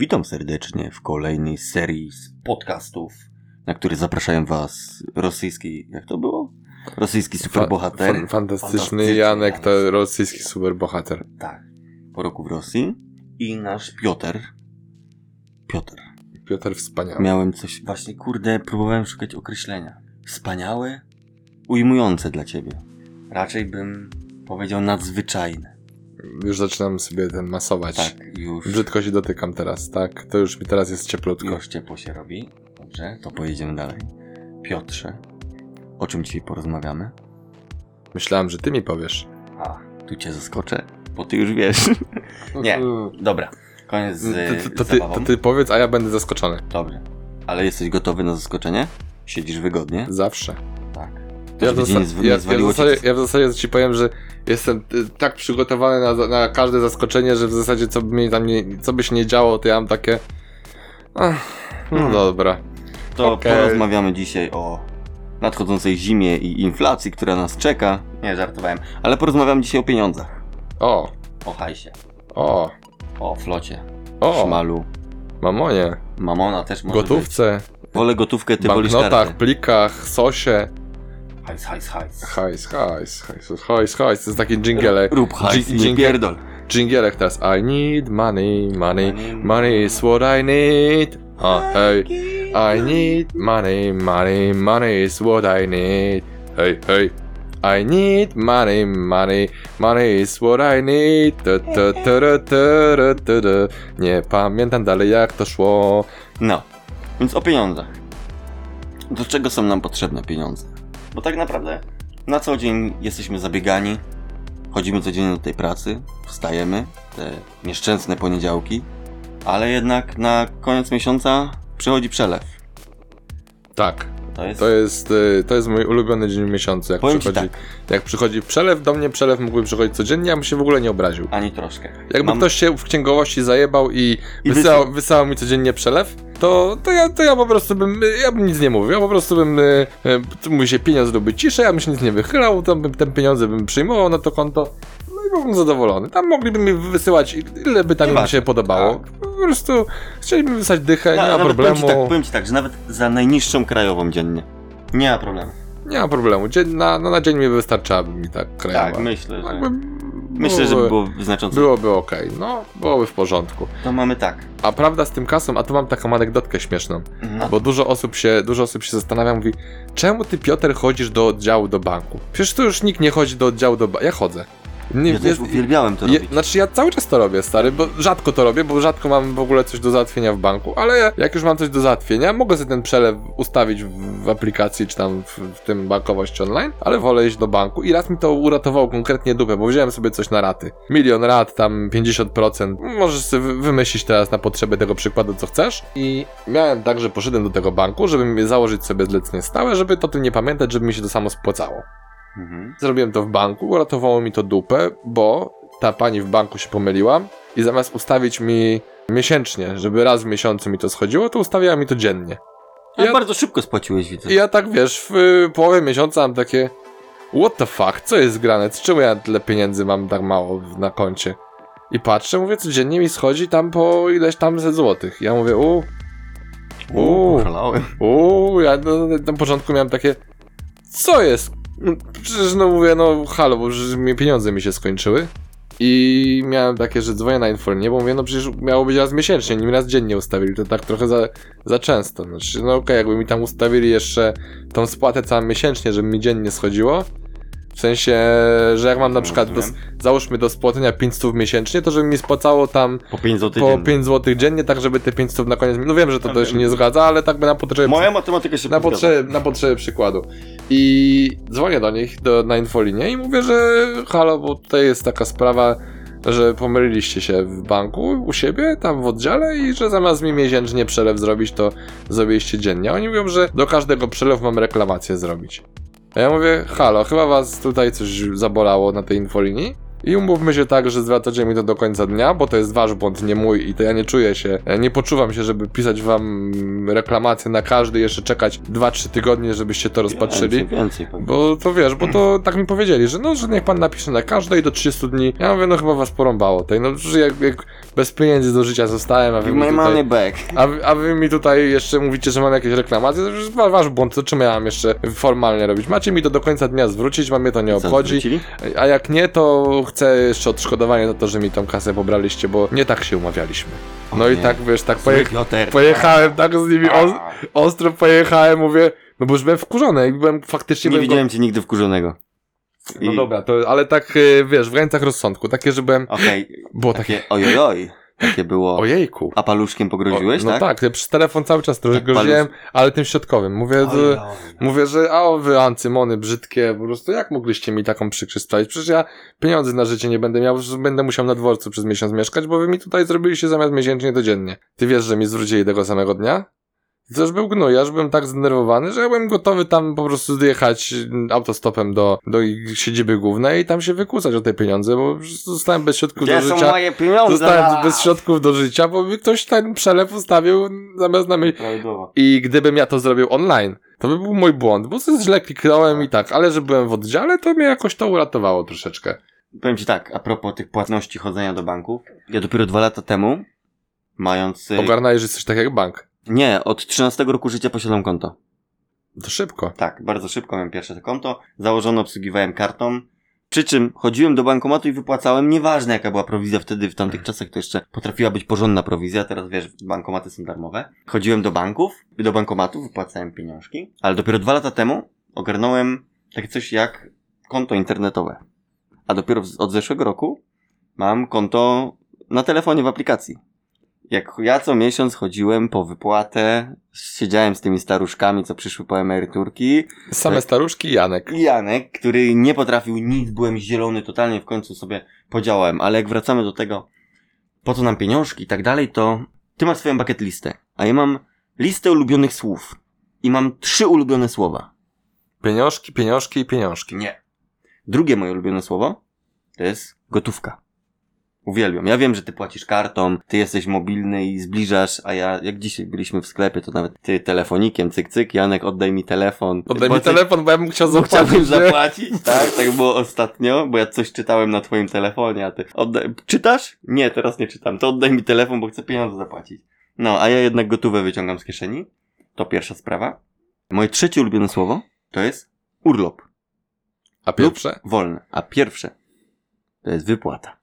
Witam serdecznie w kolejnej serii z podcastów, na które zapraszają Was rosyjski, jak to było? Rosyjski superbohater. Fan, fantastyczny Fantastyczny Janek to Janek. rosyjski superbohater. Tak. Po roku w Rosji. I nasz Piotr. Piotr. Piotr wspaniały. Miałem coś, właśnie kurde, próbowałem szukać określenia. Wspaniałe, ujmujące dla Ciebie. Raczej bym powiedział nadzwyczajne. Już zaczynam sobie ten masować. Tak, już. Brzydko się dotykam teraz, tak? To już mi teraz jest cieplutko. Już ciepło się robi. Dobrze, to pojedziemy dalej. Piotrze, o czym dzisiaj porozmawiamy? Myślałem, że ty mi powiesz. A, tu cię zaskoczę, bo ty już wiesz. Nie. Dobra, koniec z, To, to, ty, to ty powiedz, a ja będę zaskoczony. Dobrze. Ale jesteś gotowy na zaskoczenie? Siedzisz wygodnie? Zawsze. Ja w, zasa- jest- ja, ja, w zasadzie, ja w zasadzie ci powiem, że jestem y, tak przygotowany na, na każde zaskoczenie, że w zasadzie co by, mi tam nie, co by się nie działo, to ja mam takie... Ach, no Hmm. dobra. To Okej. porozmawiamy dzisiaj o nadchodzącej zimie i inflacji, która nas czeka. Nie, żartowałem. Ale porozmawiamy dzisiaj o pieniądzach. O, O hajsie. o, O flocie. o, Szmalu. mamonie, Mamona też może gotówce, być. Wolę gotówkę, ty wolisz banknotach, kartę. plikach, sosie. Hajs, hajs, hajs. Hajs, hajs, hajs, hajs, hajs. To jest taki dżingielek. Rób hajs, Dżin- nie dżingiel- pierdol. Dżingielek teraz. I need money, money, Money, is what I need. A, hej. I need money, money, money is what I need. Hej, hej. I need money, money, money is what I need. Tu, tu, tu. Nie pamiętam dalej jak to szło. No, więc o pieniądzach. Do czego są nam potrzebne pieniądze? Bo tak naprawdę na co dzień jesteśmy zabiegani, chodzimy codziennie do tej pracy, wstajemy, te nieszczęsne poniedziałki, ale jednak na koniec miesiąca przychodzi przelew. Tak, To jest... to jest, y, to jest mój ulubiony dzień w miesiącu. Jak Powiem przychodzi, tak, jak przychodzi przelew, do mnie przelew mógłby przychodzić codziennie, ja bym się w ogóle nie obraził. ani troszkę. Jakby Mam- ktoś się w księgowości zajebał i, I wysyłał, wysyłał mi codziennie przelew, to, to, ja, to ja po prostu bym, ja bym nic nie mówił, ja po prostu bym, y, y, mówi się pieniądz byłby ciszej, ja bym się nic nie wychylał, to bym te pieniądze bym przyjmował na to konto, byłbym zadowolony. Tam mogliby mi wysyłać ile by tam im Nieważne, się podobało. tak. Po prostu chcieliby wysłać dychę, Na, nie ma nawet powiem problemu. ci, tak, powiem ci tak, że nawet za najniższą krajową dziennie. Nie ma problemu. Nie ma problemu. Dzień, na, no, na dzień mi wystarczałaby mi tak krajowa. Tak, myślę, że... Jakby Myślę, że by było znacząco. Byłoby okej, no, byłoby w porządku. To mamy tak. A prawda z tym kasą, a tu mam taką anegdotkę śmieszną. No, Bo dużo osób się, dużo osób się zastanawia, mówi, czemu ty Piotr chodzisz do oddziału do banku? Przecież tu już nikt nie chodzi do oddziału do banku. Ja chodzę. Nie, ja też uwielbiałem to je, robić. znaczy ja cały czas to robię, stary, bo rzadko to robię, bo rzadko mam w ogóle coś do załatwienia w banku, ale jak już mam coś do załatwienia, mogę sobie ten przelew ustawić w, w aplikacji, czy tam w, w tym bankowości online, ale wolę iść do banku i raz mi to uratowało konkretnie dupę, bo wziąłem sobie coś na raty. Milion rat, tam 50%, możesz sobie wy- wymyślić teraz na potrzeby tego przykładu, co chcesz i miałem tak, że poszedłem do tego banku, żeby założyć sobie zlecenie stałe, żeby to tym nie pamiętać, żeby mi się to samo spłacało. Mhm. Zrobiłem to w banku, uratowało mi to dupę, bo ta pani w banku się pomyliła i zamiast ustawić mi miesięcznie, żeby raz w miesiącu mi to schodziło, to ustawiała mi to dziennie. Ale Ja- bardzo szybko spłaciłeś, widzę. I ja tak, wiesz, w y, połowie miesiąca mam takie what the fuck, co jest grane, czemu ja tyle pieniędzy mam tak mało w- na koncie? I patrzę, mówię, codziennie mi schodzi tam po ileś tam set złotych. Ja mówię, u, Uuu, u. Uuu, ja no, na początku miałem takie, co jest? Przecież no mówię, no halo, bo już mi pieniądze mi się skończyły. I miałem takie, że dzwonię na infolinię, bo mówię, no przecież miało być raz miesięcznie, nie mi raz dziennie ustawili, to tak trochę za, za często. Znaczy, no okej, jakby mi tam ustawili jeszcze tą spłatę całą miesięcznie, żeby mi dziennie schodziło. W sensie, że jak mam na przykład, do, załóżmy do spłacenia 500 miesięcznie, to żeby mi spłacało tam Po 5 zł po dziennie. 5 zł dziennie, tak żeby te 500 na koniec. No wiem, że to, to się nie zgadza, ale tak by na potrzeby. Moja matematyka się Na potrzeby, na potrzeby przykładu. I dzwonię do nich do, na infolinię i mówię, że halo, bo tutaj jest taka sprawa, że pomyliliście się w banku u siebie, tam w oddziale i że zamiast mi miesięcznie przelew zrobić, to zrobiliście dziennie. Oni mówią, że do każdego przelewu mam reklamację zrobić. A ja mówię, halo, chyba was tutaj coś zabolało na tej infolinii. I umówmy się tak, że zwracacie mi to do końca dnia, bo to jest wasz błąd, nie mój i to ja nie czuję się, e, nie poczuwam się, żeby pisać wam reklamację na każdy, jeszcze czekać 2-3 tygodnie, żebyście to rozpatrzyli. Więcej, więcej pewnie. Bo to wiesz, bo to tak mi powiedzieli, że no, że niech pan napisze na każdej do 30 dni. Ja mówię, no chyba was porąbało. Tej, no, że jak, jak bez pieniędzy do życia zostałem, a wy, mi my tutaj, money back. a, wy- a wy mi tutaj jeszcze mówicie, że mam jakieś reklamacje, to wa- wasz błąd, to czym ja mam jeszcze formalnie robić? Macie mi to do końca dnia zwrócić, mam mnie to nie obchodzi. A jak nie, to chcę jeszcze odszkodowanie za to, że mi tą kasę pobraliście, bo nie tak się umawialiśmy. No O i nie. tak, wiesz, tak poje... Pojechałem tak z nimi os... ostro pojechałem, mówię, no bo już byłem wkurzony i byłem faktycznie... Nie byłem go- widziałem cię nigdy wkurzonego. No I- dobra, to, ale tak, y, wiesz, w granicach rozsądku, takie, że byłem... Okej, Było takie... takie ojojoj. Takie było. Ojejku. A paluszkiem pogroziłeś, O, no tak? tak, ja przez telefon cały czas trochę Tak, groziłem, ale tym środkowym. Mówię, że, Ojoj. mówię, że a wy ancymony brzydkie, po prostu jak mogliście mi taką przykrość sprawić? Przecież ja pieniędzy na życie nie będę miał, że będę musiał na dworcu przez miesiąc mieszkać, bo wy mi tutaj zrobiliście zamiast miesięcznie to dziennie. Ty wiesz, że mi zwrócili tego samego dnia? To już był gnój, ja już byłem tak zdenerwowany, że ja byłem gotowy tam po prostu zjechać autostopem do, do ich siedziby głównej i tam się wykłócać o te pieniądze, bo zostałem bez środków Gdzie do są życia. moje pieniądze? Zostałem bez środków do życia, bo mi ktoś ten przelew ustawił zamiast na mnie. Prawidłowo. I gdybym ja to zrobił online, to by był mój błąd, bo coś źle kliknąłem i tak, ale że byłem w oddziale, to mnie jakoś to uratowało troszeczkę. Powiem ci tak, a propos tych płatności chodzenia do banków. Ja dopiero dwa lata temu, mając... y, Ogarnąłeś, że coś tak jak bank. Nie, od 13 roku życia posiadam konto. To szybko. Tak, bardzo szybko miałem pierwsze to konto. Założone obsługiwałem kartą. Przy czym chodziłem do bankomatu i wypłacałem, nieważne jaka była prowizja wtedy, w tamtych czasach to jeszcze potrafiła być porządna prowizja, teraz wiesz, bankomaty są darmowe. Chodziłem do banków, do bankomatu, wypłacałem pieniążki, ale dopiero dwa lata temu ogarnąłem takie coś jak konto internetowe. A dopiero od zeszłego roku mam konto na telefonie w aplikacji. Jak ja co miesiąc chodziłem po wypłatę, siedziałem z tymi staruszkami, co przyszły po emeryturki, Same Tak. staruszki i Janek. i Janek, który nie potrafił nic, byłem zielony totalnie, w końcu sobie podziałałem. Ale jak wracamy do tego, po co nam pieniążki i tak dalej, to ty masz swoją bucket listę, a ja mam listę ulubionych słów. I mam trzy ulubione słowa. Pieniążki, pieniążki i pieniążki. Nie. Drugie moje ulubione słowo to jest gotówka. Uwielbiam. Ja wiem, że ty płacisz kartą, ty jesteś mobilny i zbliżasz, a ja, jak dzisiaj byliśmy w sklepie, to nawet ty telefonikiem, cyk, cyk, Janek, oddaj mi telefon. Oddaj Bo mi ty- telefon, bo ja bym chciał zapłacić. chciałbym zapłacić, tak? Tak było ostatnio, bo ja coś czytałem na twoim telefonie, a ty oddaj... Czytasz? Nie, teraz nie czytam. To oddaj mi telefon, bo chcę pieniądze zapłacić. No, a ja jednak gotówę wyciągam z kieszeni. To pierwsza sprawa. Moje trzecie ulubione słowo to jest urlop. A pierwsze? Wolne. A pierwsze to jest wypłata.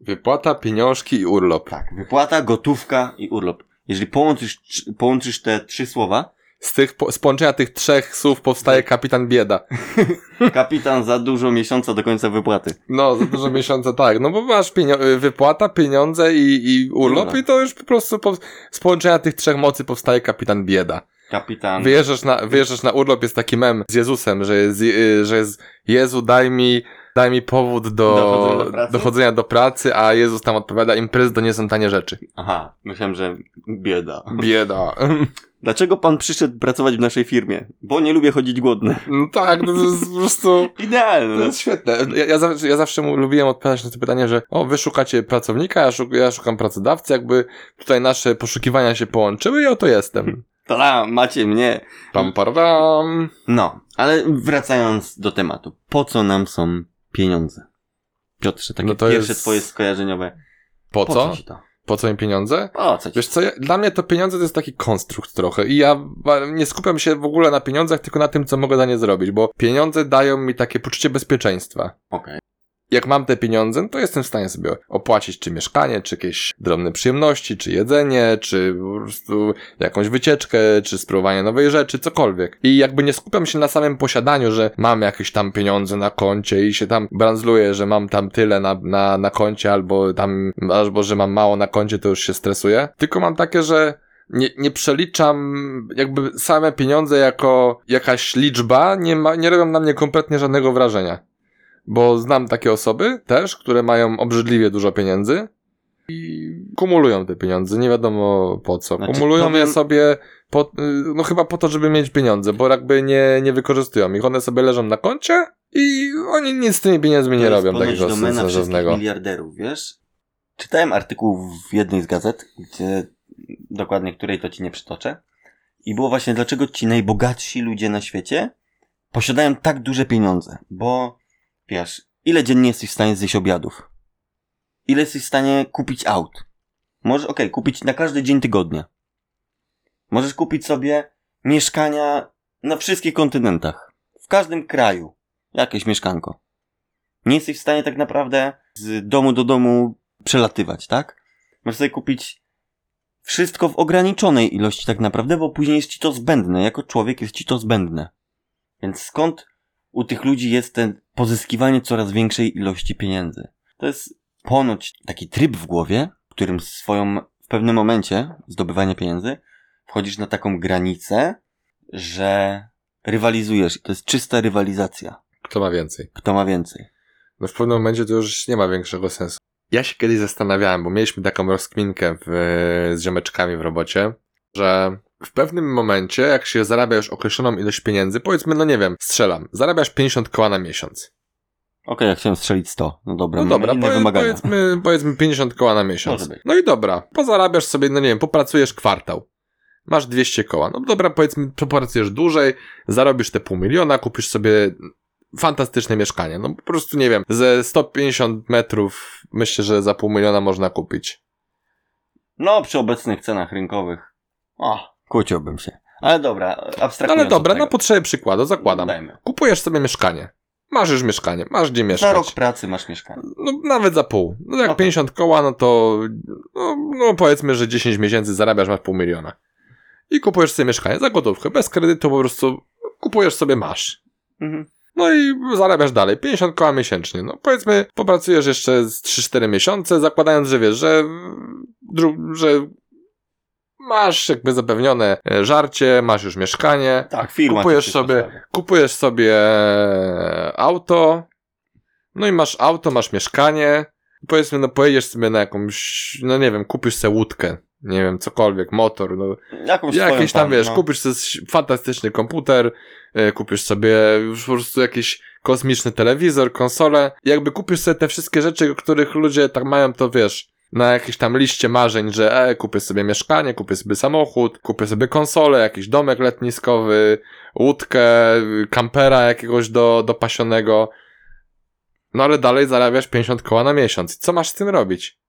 Wypłata, pieniążki i urlop. Tak, wypłata, gotówka i urlop. Jeżeli połączysz, połączysz te trzy słowa, Z tych, z połączenia tych trzech słów powstaje kapitan bieda. kapitan za dużo miesiąca do końca wypłaty. No, za dużo miesiąca tak, no bo masz pienio- y, wypłata, pieniądze i, i urlop Urlop. i to już po prostu po, z połączenia tych trzech mocy powstaje kapitan bieda. Kapitan... Wyjeżdżasz na, wyjeżdżasz na urlop, jest taki mem z Jezusem, że jest, y, że jest Jezu daj mi, daj mi powód do, Dochodzenia do pracy? dochodzenia do pracy, a Jezus tam odpowiada, imprezy to nie są tanie rzeczy. Aha, myślałem, że bieda. Bieda. Dlaczego pan przyszedł pracować w naszej firmie? Bo nie lubię chodzić głodny. No tak, no to jest po prostu... To Idealne. jest świetne. Ja, ja, zawsze, ja zawsze lubiłem odpowiadać na to pytanie, że o, wy szukacie pracownika, ja, szuk, ja szukam pracodawcy, jakby tutaj nasze poszukiwania się połączyły i oto jestem. Ta, macie mnie. Pam, param. No, ale wracając do tematu. Po co nam są pieniądze? Piotrze, takie No to pierwsze jest- twoje skojarzeniowe. Po, Po co? ci to? Po co im pieniądze? Po co ci Wiesz co, ja, dla mnie to pieniądze to jest taki konstrukt trochę i ja nie skupiam się w ogóle na pieniądzach, tylko na tym, co mogę za nie zrobić, bo pieniądze dają mi takie poczucie bezpieczeństwa. Okej. Jak mam te pieniądze, to jestem w stanie sobie opłacić czy mieszkanie, czy jakieś drobne przyjemności, czy jedzenie, czy po prostu jakąś wycieczkę, czy spróbowanie nowej rzeczy, cokolwiek. I jakby nie skupiam się na samym posiadaniu, że mam jakieś tam pieniądze na koncie i się tam brandzluję, że mam tam tyle na, na, na koncie, albo tam, albo że mam mało na koncie, to już się stresuję. Tylko mam takie, że nie, nie przeliczam jakby same pieniądze jako jakaś liczba, nie, ma, nie robią na mnie kompletnie żadnego wrażenia. Bo znam takie osoby też, które mają obrzydliwie dużo pieniędzy i kumulują te pieniądze, nie wiadomo po co. Znaczy, Kumulują je sobie, po, y, no chyba po to, żeby mieć pieniądze, bo jakby nie, nie wykorzystują ich. One sobie leżą na koncie i oni nic z tymi pieniędzmi nie To jest robią takiego sensownego. miliarderów, wiesz? Czytałem artykuł w jednej z gazet, gdzie dokładnie której to ci nie przytoczę. I było właśnie dlaczego ci najbogatsi ludzie na świecie posiadają tak duże pieniądze. Bo wiesz, ile dziennie jesteś w stanie zjeść obiadów? Ile jesteś w stanie kupić aut? Możesz, okej, kupić na każdy dzień tygodnia. Możesz kupić sobie mieszkania na wszystkich kontynentach. W każdym kraju. Jakieś mieszkanko nie jesteś w stanie tak naprawdę z domu do domu przelatywać, tak? Możesz sobie kupić wszystko w ograniczonej ilości tak naprawdę, bo później jest ci to zbędne. Jako człowiek jest ci to zbędne. Więc skąd u tych ludzi jest ten pozyskiwanie coraz większej ilości pieniędzy? To jest ponoć taki tryb w głowie, w którym swoją w pewnym momencie zdobywania pieniędzy wchodzisz na taką granicę, że rywalizujesz. To jest czysta rywalizacja. Kto ma więcej? Kto ma więcej? No w pewnym momencie to już nie ma większego sensu. Ja się kiedyś zastanawiałem, bo mieliśmy taką rozkminkę w, z ziomeczkami w robocie, że w pewnym momencie, jak się zarabia już określoną ilość pieniędzy, powiedzmy, no nie wiem, strzelam, zarabiasz 50 koła na miesiąc. Okej, ja chciałem strzelić 100. No dobra, No dobra, inne powie, wymagania. powiedzmy, powiedzmy 50 koła na miesiąc. No i dobra, pozarabiasz sobie, no nie wiem, popracujesz kwartał. Masz 200 koła. No dobra, powiedzmy, popracujesz dłużej, zarobisz te pół miliona, kupisz sobie fantastyczne mieszkanie. No po prostu nie wiem, ze 150 metrów myślę, że za pół miliona można kupić. No, przy obecnych cenach rynkowych. O, kłóciłbym się. Ale dobra, No abstrahując ale dobra, na tego. potrzeby przykładu, zakładam. Dajmy. Kupujesz sobie mieszkanie. Masz już mieszkanie, masz gdzie Za mieszkać. rok pracy masz mieszkanie. No nawet za pół. No jak Okej. 50 koła, no to no, no powiedzmy, że 10 miesięcy zarabiasz, masz pół miliona. I kupujesz sobie mieszkanie za gotówkę, bez kredytu po prostu kupujesz sobie, masz. Mhm. No i zarabiasz dalej, 50 koła miesięcznie. No powiedzmy, popracujesz jeszcze z 3-4 miesiące, zakładając, że wiesz, że, że masz jakby zapewnione e, żarcie, masz już mieszkanie, Tak, firma. Kupujesz sobie- kupujesz sobie auto, no i masz auto, masz mieszkanie, powiedzmy, no pojedziesz sobie na jakąś, no nie wiem, kupisz sobie łódkę, nie wiem, cokolwiek, motor, no. Jakąś jakiś tam, wiesz, no. kupisz sobie fantastyczny komputer, e, kupisz sobie już po prostu jakiś kosmiczny telewizor, konsolę, jakby kupisz sobie te wszystkie rzeczy, których ludzie tak mają, to wiesz, na jakiejś tam liście marzeń, że e, kupię sobie mieszkanie, kupię sobie samochód, kupię sobie konsolę, jakiś domek letniskowy, łódkę, kampera jakiegoś do, do pasionego. No ale dalej zarabiasz 50 koła na miesiąc. Co masz z tym robić?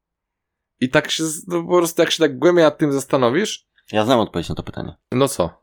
I tak się, no, po prostu jak się tak głębiej nad tym zastanowisz, Ja znam odpowiedź na to pytanie. no co?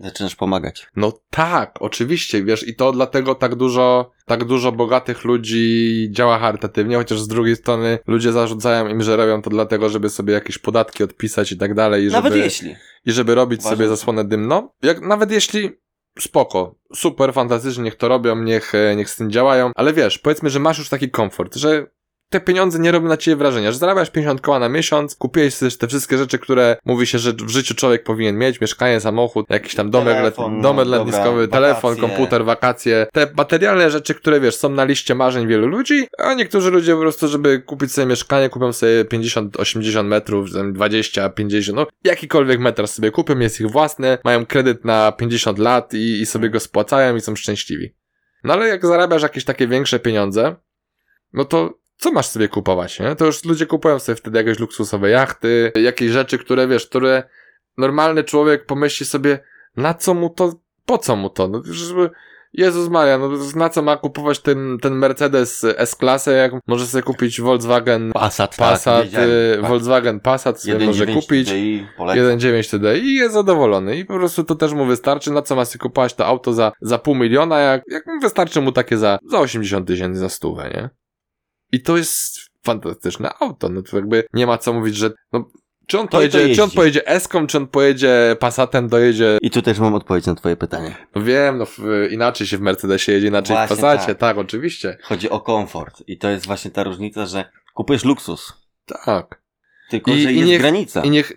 Zaczynasz pomagać. No tak, oczywiście, wiesz, i to dlatego tak dużo, tak dużo bogatych ludzi działa charytatywnie, chociaż z drugiej strony ludzie zarzucają im, że robią to dlatego, żeby sobie jakieś podatki odpisać i tak dalej, i Nawet żeby, jeśli. i żeby robić Uważam, sobie zasłonę dymną. Jak, nawet jeśli spoko, super, fantastycznie, niech to robią, niech, e, niech z tym działają, ale wiesz, powiedzmy, że masz już taki komfort, że te pieniądze nie robią na ciebie wrażenia, że zarabiasz 50 koła na miesiąc, kupiłeś sobie te wszystkie rzeczy, które mówi się, że w życiu człowiek powinien mieć, mieszkanie, samochód, jakiś tam domek, Telefon, no, domek dobra, letniskowy, telefon, wakacje. komputer, wakacje, te materialne rzeczy, które wiesz, są na liście marzeń wielu ludzi, a niektórzy ludzie po prostu, żeby kupić sobie mieszkanie, kupią sobie 50, 80 metrów, tam 20, 50, no jakikolwiek metr sobie kupią, jest ich własny, mają kredyt na 50 lat i, i sobie go spłacają i są szczęśliwi. No ale jak zarabiasz jakieś takie większe pieniądze, no to co masz sobie kupować, nie? To już ludzie kupują sobie wtedy jakieś luksusowe jachty, jakieś rzeczy, które wiesz, które normalny człowiek pomyśli sobie, na co mu to, po co mu to? No, żeby, Jezus Maria, no na co ma kupować ten, ten Mercedes S-klasę, jak może sobie kupić Volkswagen Passat, Passat, tak, wiedziałem. y, Tak. Volkswagen Passat sobie może 1.9 kupić. TDI, polecam. 1.9 TDI i jest zadowolony. I po prostu to też mu wystarczy. Na co ma sobie kupować to auto za, za pół miliona, jak, jak wystarczy mu takie za, za 80 tysięcy, za stówę, nie? I to jest fantastyczne auto. No to jakby nie ma co mówić, że no, czy on to pojedzie, czy on pojedzie Eską, czy on pojedzie Passatem, dojedzie, I tu też mam odpowiedź na twoje pytanie. no wiem, no w, inaczej się w Mercedesie jedzie, inaczej Właśnie w Passacie, tak. tak. oczywiście. Chodzi o komfort. I to jest właśnie ta różnica, że kupujesz luksus. Tak. Tylko, I- że i jest niech- granica. I niech.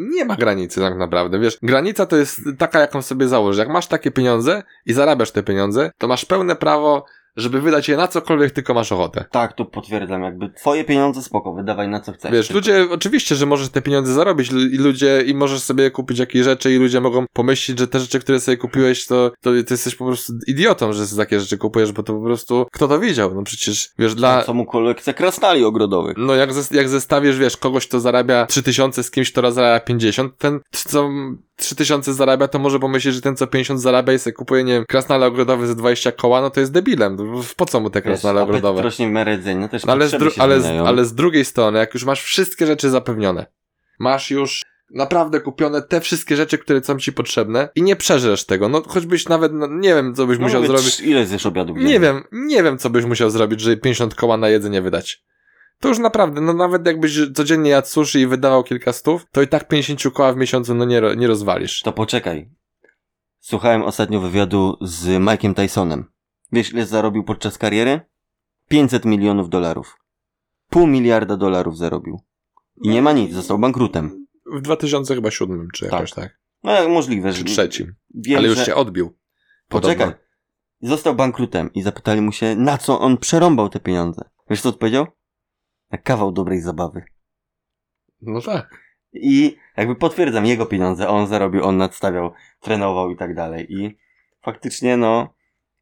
Nie ma granicy tak naprawdę, wiesz. Granica to jest taka, jaką sobie założysz. Jak masz takie pieniądze i zarabiasz te pieniądze, to masz pełne prawo żeby wydać je na cokolwiek tylko masz ochotę. Tak, to potwierdzam, jakby twoje pieniądze spoko, wydawaj na co chcesz. Wiesz, ludzie, oczywiście, że możesz te pieniądze zarobić i ludzie, i możesz sobie kupić jakieś rzeczy i ludzie mogą pomyśleć, że te rzeczy, które sobie kupiłeś, to, to ty jesteś po prostu idiotą, że takie rzeczy kupujesz, bo to po prostu, kto to widział? No przecież, wiesz, dla, Co mu kolekcja krasnali ogrodowych. no jak, zes- jak zestawisz, wiesz, kogoś, kto zarabia 3000 z kimś, kto zarabia 50, ten, co 3000 zarabia, to może pomyśleć, że ten, co 50 zarabia i sobie kupuje, nie wiem, krasnale ogrodowe za 20 koła, no to jest debilem. Po co mu te Wiesz, krasnale apetyt ogrodowe? rośnie w miarę jedzenia, też No ale, z ale, z, ale z drugiej strony, jak już masz wszystkie rzeczy zapewnione, masz już naprawdę kupione te wszystkie rzeczy, które są ci potrzebne i nie przeżresz tego, no choćbyś nawet, no, nie wiem, co byś No musiał mówię, zrobić. Ile zjesz obiadów? Nie dziennie? wiem, nie wiem, co byś musiał zrobić, żeby 50 koła na jedzenie wydać. To już naprawdę, no nawet jakbyś codziennie jadł sushi i wydawał kilka stów, to i tak 50 koła w miesiącu, no nie, nie rozwalisz. To poczekaj. Słuchałem ostatnio wywiadu z Mike'iem Tysonem. Wiesz, ile zarobił podczas kariery? 500 milionów dolarów. Pół miliarda dolarów zarobił. I nie ma nic, został bankrutem. W 2007 czy jakoś tak. No jak możliwe, że... Czy trzecim. Wiem, Ale już że... się odbił. Poczekaj. Podobno. Został bankrutem i zapytali mu się, na co on przerąbał te pieniądze. Wiesz co odpowiedział? Na kawał dobrej zabawy. No tak. I jakby potwierdzam jego pieniądze, on zarobił, on nadstawiał, trenował i tak dalej. I faktycznie, no,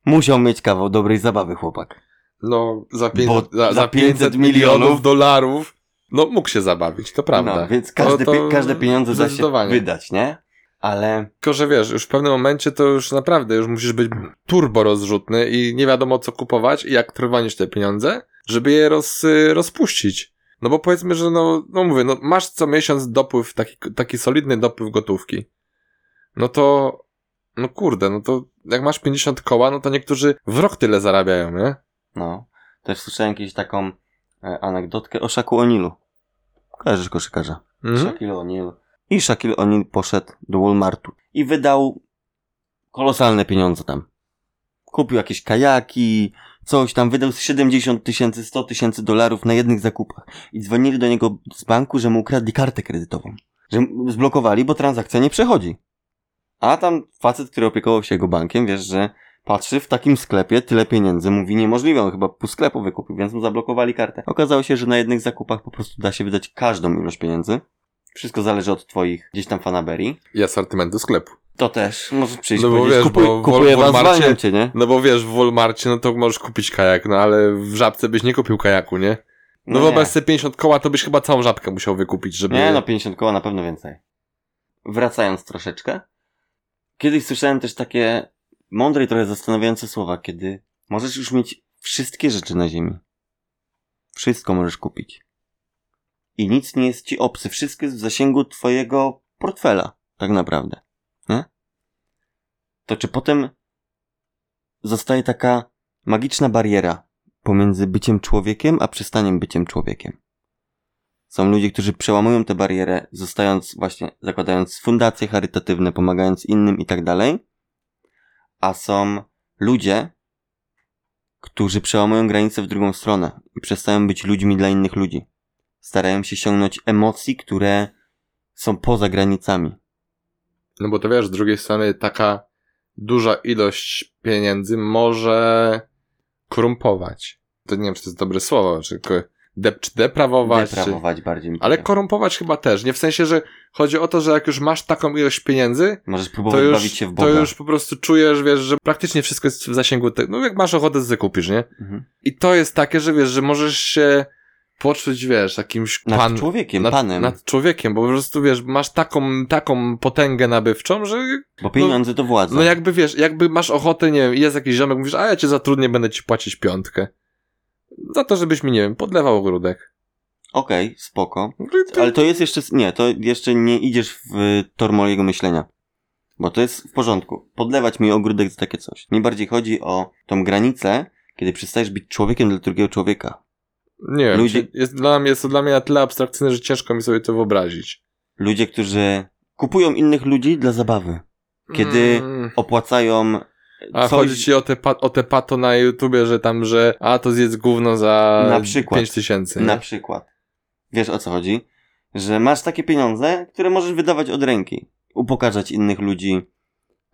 musiał mieć kawał dobrej zabawy chłopak. No, za, pię- Bo za, za za 500 500 milionów milionów dolarów, no mógł się zabawić, to prawda. No, więc każde, to pie- każde pieniądze da się wydać, nie? Ale Tylko, że wiesz, już w pewnym momencie to już naprawdę, już musisz być turbo rozrzutny i nie wiadomo co kupować i jak trwonisz te pieniądze, żeby je roz, rozpuścić. No bo powiedzmy, że no, no mówię, no masz co miesiąc dopływ, taki, taki solidny dopływ gotówki. No to, no kurde, no to jak masz 50 koła, no to niektórzy w rok tyle zarabiają, nie? no, też słyszałem jakąś taką e, anegdotkę o Shaku O'Nealu. Kojarzysz koszykarza? Mhm. Shaquille O'Neal. I Shaquille O'Neal poszedł do Walmartu i wydał kolosalne pieniądze tam. Kupił jakieś kajaki, coś tam, wydał z 70 tysięcy, 100 tysięcy dolarów na jednych zakupach. I dzwonili do niego z banku, że mu ukradli kartę kredytową. Że zblokowali, bo transakcja nie przechodzi. A tam facet, który opiekował się jego bankiem, wiesz, że patrzy w takim sklepie tyle pieniędzy, mówi niemożliwe, on chyba pół sklepu wykupił, więc mu zablokowali kartę. Okazało się, że na jednych zakupach po prostu da się wydać każdą ilość pieniędzy. Wszystko zależy od twoich gdzieś tam fanaberii. I asortymentu sklepu. To też możesz przyjść No no bo wiesz, kupuj, bo w kupuję was, Walmarcie- cię, nie? No bo wiesz, w Walmarcie, no to możesz kupić kajak, no ale w żabce byś nie kupił kajaku, nie? No, nie. wyobraź sobie 50 koła, to byś chyba całą żabkę musiał wykupić, żeby... Nie, no 50 koła na pewno więcej. Wracając troszeczkę. Kiedyś słyszałem też takie mądre i trochę zastanawiające słowa, kiedy możesz już mieć wszystkie rzeczy na ziemi. Wszystko możesz kupić. I nic nie jest ci obcy. Wszystko jest w zasięgu twojego portfela, tak naprawdę. Nie? To czy potem zostaje taka magiczna bariera pomiędzy byciem człowiekiem, a przestaniem byciem człowiekiem? Są ludzie, którzy przełamują tę barierę, zostając właśnie, zakładając fundacje charytatywne, pomagając innym i tak dalej. A są ludzie, którzy przełamują granice w drugą stronę i przestają być ludźmi dla innych ludzi. Starają się sięgnąć emocji, które są poza granicami. No bo to wiesz, z drugiej strony taka duża ilość pieniędzy może korumpować. To nie wiem, czy to jest dobre słowo, czy, ko- de, czy deprawować, czy... Deprawować bardziej mi Ale korumpować chyba też. Nie w sensie, że chodzi o to, że jak już masz taką ilość pieniędzy, Możesz próbować już, bawić się w Boga. to już po prostu czujesz, wiesz, że praktycznie wszystko jest w zasięgu tego. No jak masz ochotę, to zakupisz, nie? Mhm. I to jest takie, że wiesz, że możesz się poczuć, wiesz, jakimś Nad pan, człowiekiem, nad, panem. nad człowiekiem, bo po prostu, wiesz, masz taką, taką potęgę nabywczą, że Bo pieniądze to władza. no jakby, wiesz, jakby masz ochotę, nie wiem, jest jakiś ziomek, mówisz, a ja cię zatrudnię, będę ci płacić piątkę. Za to, żebyś mi, nie wiem, podlewał ogródek. Okej, spoko. I to- Ale to jest jeszcze, nie, to jeszcze nie idziesz w tor mojego myślenia. Bo to jest w porządku. Podlewać mi ogródek za takie coś. Mi bardziej chodzi o tą granicę, kiedy przestajesz być człowiekiem dla drugiego człowieka. Nie Ludzie- jest, dla mnie, jest to dla mnie na tyle abstrakcyjne, że ciężko mi sobie to wyobrazić. Ludzie, którzy kupują innych ludzi dla zabawy. Kiedy Mm. opłacają A coś... chodzi ci o te, o te pato na YouTubie, że tam, że a to zjedz gówno za Na przykład. 5 tysięcy. Na przykład. Wiesz o co chodzi? Że masz takie pieniądze, które możesz wydawać od ręki. Upokarzać innych ludzi.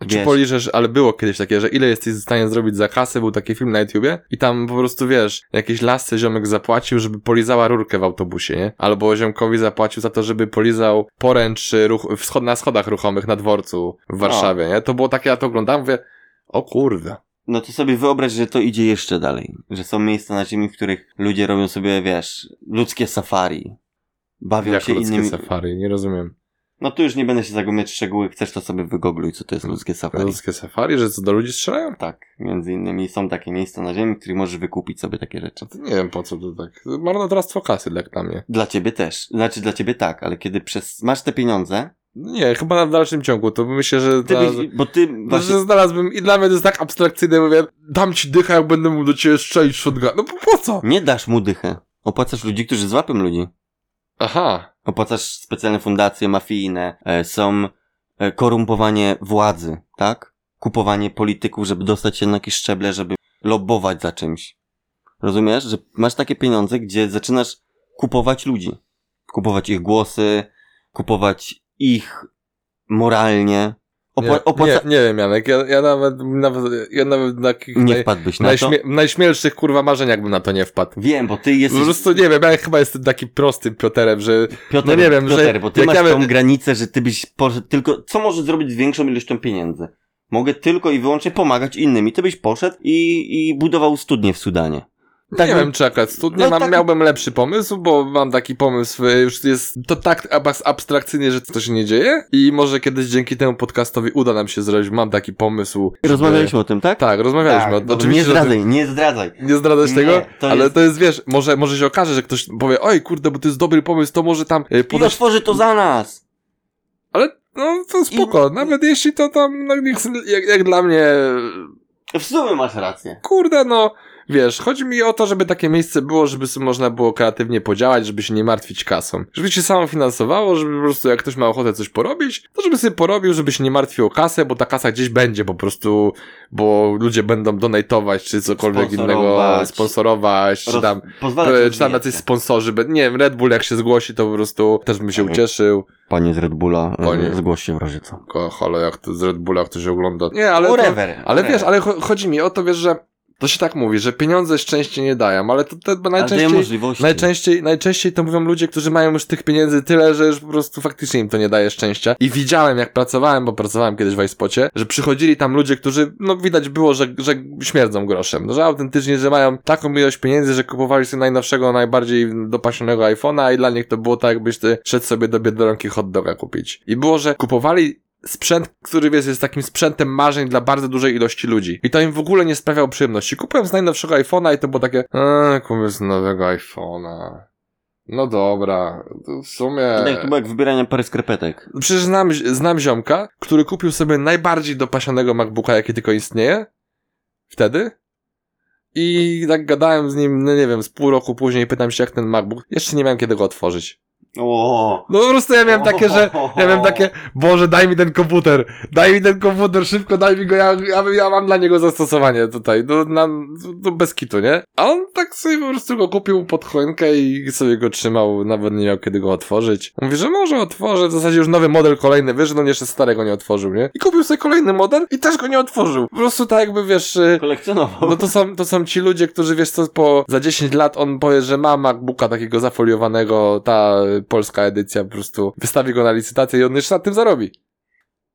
Czy Wiesz. poliżesz, ale było kiedyś takie, że ile jesteś w stanie zrobić za kasę, był taki film na YouTubie i tam po prostu, wiesz, jakiś lasce ziomek zapłacił, żeby polizała rurkę w autobusie, nie? Albo ziomkowi zapłacił za to, żeby polizał poręcz ruch, na schodach ruchomych na dworcu w Warszawie, nie? To było takie, ja to oglądałem, mówię, o kurde. No to sobie wyobraź, że to idzie jeszcze dalej. Że są miejsca na ziemi, w których ludzie robią sobie, wiesz, ludzkie safari. Bawią Jak się ludzkie innymi... safari, nie rozumiem. No tu już nie będę się zagłębiać w szczegóły, chcesz to sobie wygoogluj, co to jest ludzkie safari. Ludzkie safari, że co do ludzi strzelają? Tak, między innymi są takie miejsca na ziemi, w których możesz wykupić sobie takie rzeczy. To nie wiem po co to tak. Marnotrawstwo kasy jak dla mnie. Dla ciebie też. Znaczy dla ciebie tak, ale kiedy przez... masz te pieniądze, Nie, chyba na dalszym ciągu, to myślę, że... ty byś, bo ty właśnie... znalazłbym i dla mnie to jest tak abstrakcyjne, mówię, dam ci dycha, jak będę mógł do ciebie strzelić shotgun. No po, po co? Nie dasz mu dychę. Opłacasz ludzi, którzy złapią ludzi. Aha. Opłacasz specjalne fundacje mafijne, e, są e, korumpowanie władzy, tak? Kupowanie polityków, żeby dostać się na jakieś szczeble, żeby lobbować za czymś. Rozumiesz, że masz takie pieniądze, gdzie zaczynasz kupować ludzi. Kupować ich głosy, kupować ich moralnie. Nie, Opła- opłaca... nie, nie wiem, Janek, ja, ja nawet, nawet, ja nawet na takich nie wpadłbyś na to. najśmie, najśmielszych kurwa marzeniach bym na to nie wpadł. Wiem, bo ty Po jesteś... prostu nie wiem, ja chyba jestem taki prostym Pioterem, że Piotr, no nie wiem, Piotr, że bo ty masz ja tą bym- granicę, że ty byś poszedł tylko, co możesz zrobić z większą ilością pieniędzy? Mogę tylko i wyłącznie pomagać innym i ty byś poszedł i, i budował studnie w Sudanie. Tak nie bym- wiem, czy akurat studnie No mam, tak- miałbym lepszy pomysł, bo mam taki pomysł, y, już jest to tak abs- abstrakcyjnie, że to się nie dzieje i może kiedyś dzięki temu podcastowi uda nam się zrobić, mam taki pomysł. żeby- Rozmawialiśmy o tym, tak? Tak, rozmawialiśmy. Tak, o- dobra, oczywiście, nie że o tym- zdradzaj, nie zdradzaj. Nie zdradzać Nie, tego, to ale jest- to jest, wiesz, może, może się okaże, że ktoś powie, oj kurde, bo to jest dobry pomysł, to może tam y, I podać... otworzy to za nas. Ale no to spoko, nawet jeśli to tam, no, niech, jak, jak dla mnie, W sumie masz rację. kurde, no, wiesz, chodzi mi o to, żeby takie miejsce było, żeby sobie można było kreatywnie podziałać, żeby się nie martwić kasą. Żeby się samo finansowało, żeby po prostu jak ktoś ma ochotę coś porobić, to żeby sobie porobił, żeby się nie martwił o kasę, bo ta kasa gdzieś będzie po prostu, bo ludzie będą donatować, czy cokolwiek innego, Sponsorować. sponsorować, czy tam E, czy tam jacyś sponsorzy, nie wiem, Red Bull jak się zgłosi, to po prostu też bym się Mhm. ucieszył. Panie z Red Bulla, e, Panie. zgłoś się w razie co. Ko- Halo, jak to z Red Bulla ktoś ogląda. Nie, ale to, ale wiesz, ale cho- chodzi mi o to, wiesz, że to się tak mówi, że pieniądze szczęście nie dają, ale to, to najczęściej, najczęściej, najczęściej to mówią ludzie, którzy mają już tych pieniędzy tyle, że już po prostu faktycznie im to nie daje szczęścia. I widziałem, jak pracowałem, bo pracowałem kiedyś w iSpocie, że przychodzili tam ludzie, którzy, no widać było, że, że śmierdzą groszem. No, że autentycznie, że mają taką ilość pieniędzy, że kupowali sobie najnowszego, najbardziej dopasionego iPhone'a i dla nich to było tak, jakbyś ty szedł sobie do Biedronki hot doga kupić. I było, że kupowali sprzęt, który wiesz, jest takim sprzętem marzeń dla bardzo dużej ilości ludzi. I to im w ogóle nie sprawiało przyjemności. Kupiłem z najnowszego iPhone'a i to było takie, eee, kupię z nowego iPhone'a. No dobra, to w sumie... Tak, to było jak wybieranie pary skarpetek. Przecież znam, znam ziomka, który kupił sobie najbardziej dopasionego MacBooka, jaki tylko istnieje. Wtedy. I tak gadałem z nim, no nie wiem, z pół roku później pytam się, jak ten MacBook. Jeszcze nie miałem kiedy go otworzyć. O, No po prostu ja miałem takie, że ja miałem takie, Boże, daj mi ten komputer, daj mi ten komputer, szybko daj mi go, ja, ja, ja mam dla niego zastosowanie tutaj, no, na, no bez kitu, nie? A on tak sobie po prostu go kupił pod choinkę i sobie go trzymał, nawet nie miał kiedy go otworzyć. Mówi, że może otworzę, w zasadzie już nowy model kolejny wyszedł, on jeszcze starego nie otworzył, nie? I kupił sobie kolejny model i też go nie otworzył. Po prostu tak jakby, wiesz... y, kolekcjonował. no to są, to są ci ludzie, którzy wiesz co, po, za 10 lat on powie, że ma MacBooka takiego zafoliowanego, ta polska edycja po prostu wystawi go na licytację i on jeszcze na tym zarobi.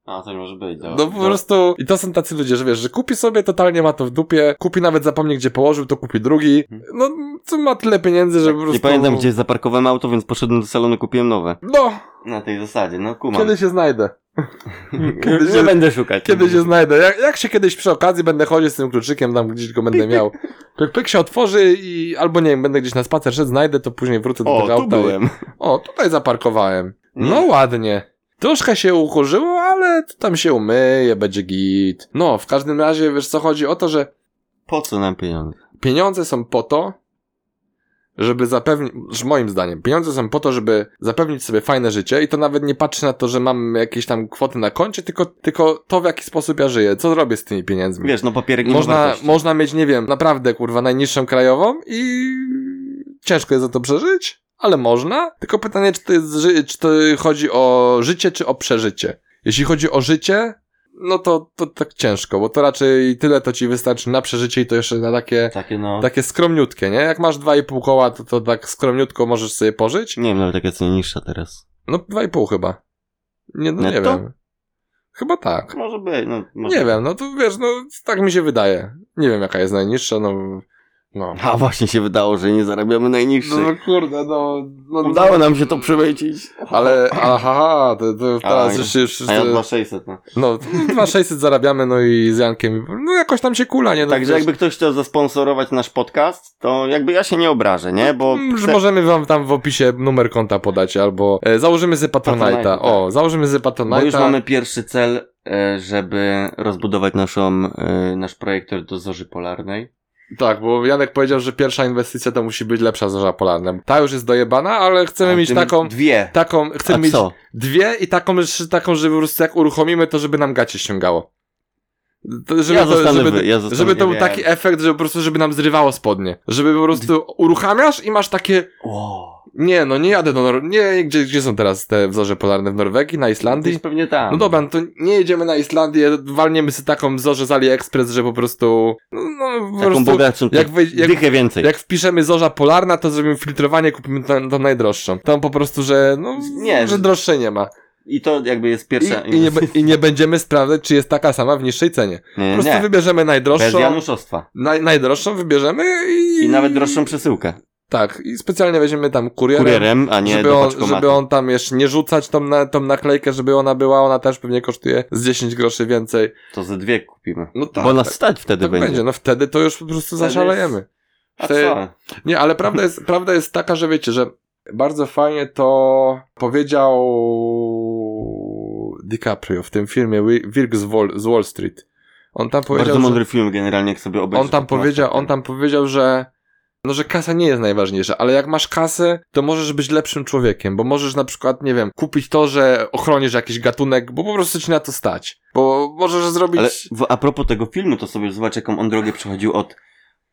A, coś może być. dobra. No po prostu, i to są tacy ludzie, że wiesz, że kupi sobie, totalnie ma to w dupie, kupi nawet zapomni gdzie położył, to kupi drugi. No, co ma tyle pieniędzy, że po prostu... Nie pamiętam, gdzie zaparkowałem auto, więc poszedłem do salonu, kupiłem nowe. No, Na tej zasadzie, no kumam. kiedy się znajdę. kiedy Nie się, będę szukać. kiedy się znajdę. Jak, jak się kiedyś przy okazji będę chodzić z tym kluczykiem, tam gdzieś go będę miał. Pyk, pyk się otworzy i albo nie wiem, będę gdzieś na spacer szedł, znajdę, to później wrócę do O, tego auta. byłem. O, tutaj zaparkowałem. No Nie. ładnie. Troszkę się ukurzyło, ale to tam się umyje, będzie git. No, w każdym razie, wiesz co, chodzi o to, że Po co nam pieniądze? pieniądze są po to, żeby zapewnić, moim zdaniem, pieniądze są po to, żeby zapewnić sobie fajne życie i to nawet nie patrzy na to, że mam jakieś tam kwoty na koncie, tylko, tylko to w jaki sposób ja żyję, co robię z tymi pieniędzmi. Wiesz, no papierek można, można mieć, nie wiem, naprawdę, kurwa, najniższą krajową i ciężko jest za to przeżyć, ale można. Tylko pytanie, czy to jest, czy to chodzi o życie, czy o przeżycie. Jeśli chodzi o życie, no to, to tak ciężko, bo to raczej tyle to ci wystarczy na przeżycie i to jeszcze na takie, Takie no... takie skromniutkie, nie? Jak masz 2,5 koła, to, to tak skromniutko możesz sobie pożyć. Nie wiem nawet jaka jest najniższa teraz. No 2,5 chyba. Nie, no, nie wiem. Chyba tak. Może być, no może Nie wiem, no to wiesz, no tak mi się wydaje. Nie wiem jaka jest najniższa, no... No. A właśnie się wydało, że nie zarabiamy najniższych. No kurde, no... no Udało nam się to przemycić. Ale, aha, to, to teraz A, już, już, A ja już 2600, no. no, 2600 zarabiamy, no i z Jankiem, no jakoś tam się kula, nie? No, Także jakby ktoś chciał zasponsorować nasz podcast, to jakby ja się nie obrażę, nie? Bo Mm, chcę- możemy wam tam w opisie numer konta podać, albo e, założymy z Patronite'a. Patronite'a, O, tak. założymy z bo Patronite'a. już mamy pierwszy cel, e, żeby rozbudować naszą, e, nasz projektor do zorzy polarnej. Tak, bo Janek powiedział, że pierwsza inwestycja to musi być lepsza zorza polarna. Ta już jest dojebana, ale chcemy A mieć taką, Dwie. taką, chcemy A mieć co? dwie i taką, że- taką, żeby po prostu jak uruchomimy, to żeby nam gacie ściągało. To, żeby, Ja to, żeby, ja żeby to był taki efekt, że po prostu, żeby nam zrywało spodnie. Żeby po prostu uruchamiasz i masz takie, O, nie, no nie jadę do Nor... Nie, gdzie, gdzie są teraz te wzorze polarne? W Norwegii? Na Islandii? gdzieś pewnie tam. No dobra, no to nie jedziemy na Islandię, walniemy sobie taką zorzę z AliExpress, że po prostu, no, no po Taką prostu, jak, wej- jak, dychę więcej. jak wpiszemy zorza polarna, to zrobimy filtrowanie, kupimy tą, tą najdroższą. Tam po prostu, że, no, Nie, że droższej nie ma. I to jakby jest pierwsza I, i, nie, I nie będziemy sprawdzać, czy jest taka sama w niższej cenie. Nie, Po prostu nie. wybierzemy Bez najdroższą, Januszostwa. naj, najdroższą wybierzemy i... I nawet droższą przesyłkę. Tak, i specjalnie weźmiemy tam kurierem. Kurierem, a nie żeby, on, żeby on tam jeszcze nie rzucać tą, na, tą naklejkę, żeby ona była, ona też pewnie kosztuje z 10 groszy więcej. To ze dwie kupimy. No tak, Bo nas tak, stać wtedy tak będzie. będzie. No wtedy to już po prostu Wtedy zaszalejemy. A Wtedy- co? Nie, ale prawda jest, prawda jest taka, że wiecie, że bardzo fajnie to powiedział DiCaprio w tym filmie Wi- Wilk z Wall, z Wall Street. On tam powiedział, Bardzo że, mądry film generalnie, jak sobie obejrzysz. on tam powiedział, on tam powiedział, że no, że kasa nie jest najważniejsza, ale jak masz kasę, to możesz być lepszym człowiekiem, bo możesz na przykład, nie wiem, kupić to, że ochronisz jakiś gatunek, bo po prostu ci na to stać. Bo możesz zrobić... Ale w, a propos tego filmu, to sobie zobacz, jaką on drogę przechodził od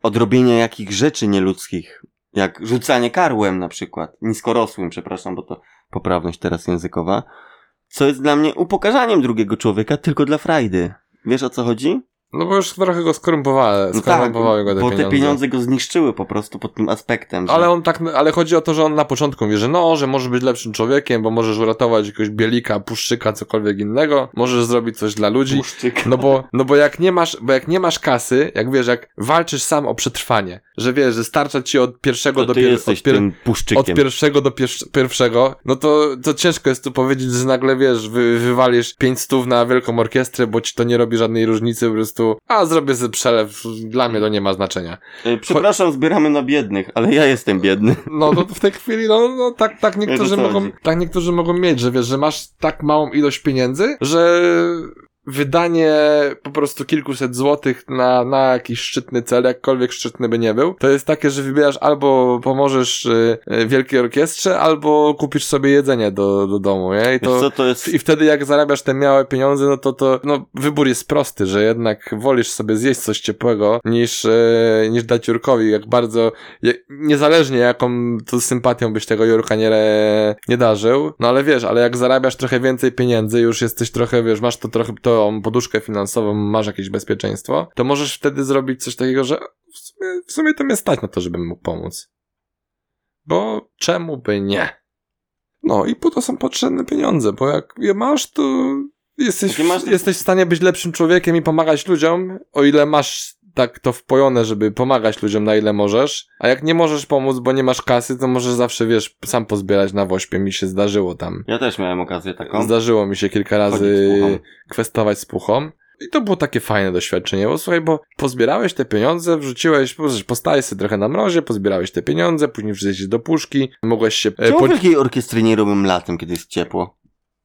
odrobienia jakich rzeczy nieludzkich. Jak rzucanie karłem na przykład. Niskorosłym, przepraszam, bo to poprawność teraz językowa. Co jest dla mnie upokarzaniem drugiego człowieka tylko dla frajdy. Wiesz o co chodzi? No bo już trochę go skorumpowały, No skorumpowały go te bo pieniądze. te pieniądze go zniszczyły po prostu pod tym aspektem. Że... Ale on tak, ale chodzi o to, że on na początku mówi, że no, że możesz być lepszym człowiekiem, bo możesz uratować jakiegoś bielika, puszczyka, cokolwiek innego, możesz zrobić coś dla ludzi. Puszczyk. No bo, no bo jak nie masz, bo jak nie masz kasy, jak wiesz, jak walczysz sam o przetrwanie, że wiesz, że starcza ci od pierwszego to do ty pier- jesteś od, pierwszego do pier- pierwszego, no to, to ciężko jest tu powiedzieć, że nagle wiesz, wy, wywalisz pięć stów na wielką orkiestrę, bo ci to nie robi żadnej różnicy, po prostu, a zrobię sobie przelew, dla mnie to nie ma znaczenia. E, Przepraszam, zbieramy na biednych, ale ja jestem biedny. No to w tej chwili, no, no tak, tak niektórzy mogą, tak niektórzy mogą mieć, że wiesz, że masz tak małą ilość pieniędzy, że wydanie po prostu kilkuset złotych na, na jakiś szczytny cel, jakkolwiek szczytny by nie był, to jest takie, że wybierasz albo pomożesz y, y, wielkiej orkiestrze, albo kupisz sobie jedzenie do, do domu, nie? I to, co, to jest... i wtedy jak zarabiasz te małe pieniądze, no to to, no wybór jest prosty, że jednak wolisz sobie zjeść coś ciepłego niż, e, niż dać Jurkowi, jak bardzo, je, niezależnie jaką to sympatią byś tego Jurka nie, nie darzył, no ale wiesz, ale jak zarabiasz trochę więcej pieniędzy, już jesteś trochę, wiesz, masz to trochę, tą poduszkę finansową, masz jakieś bezpieczeństwo, to możesz wtedy zrobić coś takiego, że w sumie, w sumie to mnie stać na to, żebym mógł pomóc. Bo czemu by nie? No i po to są potrzebne pieniądze, bo jak je masz, to jesteś, Jak je masz, to- jesteś w stanie być lepszym człowiekiem i pomagać ludziom, o ile masz tak to wpojone, żeby pomagać ludziom na ile możesz, a jak nie możesz pomóc, bo nie masz kasy, to możesz zawsze, wiesz, sam pozbierać na wośpie, mi się zdarzyło tam. Ja też miałem okazję taką. Zdarzyło mi się kilka razy z kwestować z puchą. I to było takie fajne doświadczenie, bo słuchaj, bo pozbierałeś te pieniądze, wrzuciłeś, postałeś sobie trochę na mrozie, pozbierałeś te pieniądze, później wrzuciłeś do puszki, mogłeś się... e, Czemu po- wielkiej orkiestry nie robią latem, kiedy jest ciepło?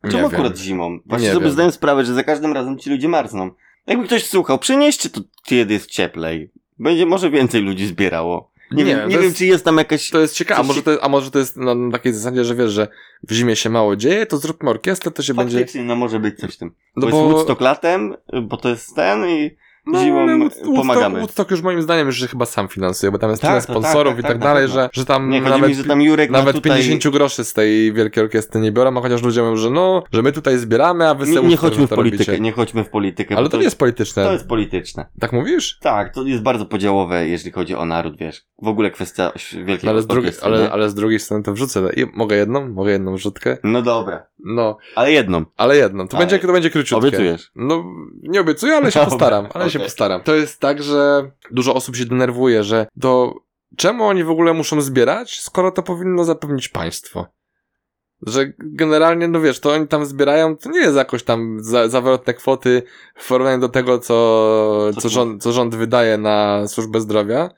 Nie Czemu wiem. akurat zimą? Właśnie Nie sobie wiem. zdałem sprawę, że za każdym razem ci ludzie marzną. Jakby ktoś słuchał, przenieście to, kiedy jest cieplej. Będzie może więcej ludzi zbierało. Nie, Nie, wiem, nie wiem, jest- czy jest tam jakaś... To jest ciekawe, a może to, a może to jest na, na takiej zasadzie, że wiesz, że w zimie się mało dzieje, to zróbmy orkiestrę, to się będzie... Faktycznie, no może być coś w tym. No bo, bo- jest Woodstock latem, bo to jest ten i Zimą ale Wood- pomagamy. Woodstock, już moim zdaniem już się chyba sam finansuje, bo tam jest Tak, tyle tak, sponsorów tak, i tak, tak dalej, że, że tam Nie, nawet, mi, że tam Jurek nawet tutaj... 50 groszy z tej wielkiej orkiestry nie biorą, a chociaż ludzie mówią, że no, że my tutaj zbieramy, a wy Nie, sobie nie chodźmy w politykę, robicie. nie chodźmy w politykę. Ale to nie jest polityczne. To jest polityczne. Tak mówisz? Tak, to jest bardzo podziałowe, jeśli chodzi o naród, wiesz. W ogóle kwestia wielkiej No, ale, z drugiej, ale, ale z drugiej strony to wrzucę. I- Mogę jedną? Mogę jedną wrzutkę? No dobra, No, ale jedną. ale jedną. To, Ale- będzie, to będzie króciutkie. Obiecujesz. No, nie obiecuję, ale się postaram. Ale się okej. postaram. To jest tak, że dużo osób się denerwuje, że to czemu oni w ogóle muszą zbierać, skoro to powinno zapewnić państwo? Że generalnie, no wiesz, to oni tam zbierają, to nie jest jakoś tam za, zawrotne kwoty w porównaniu do tego, co, Co rząd, co rząd wydaje na służbę zdrowia,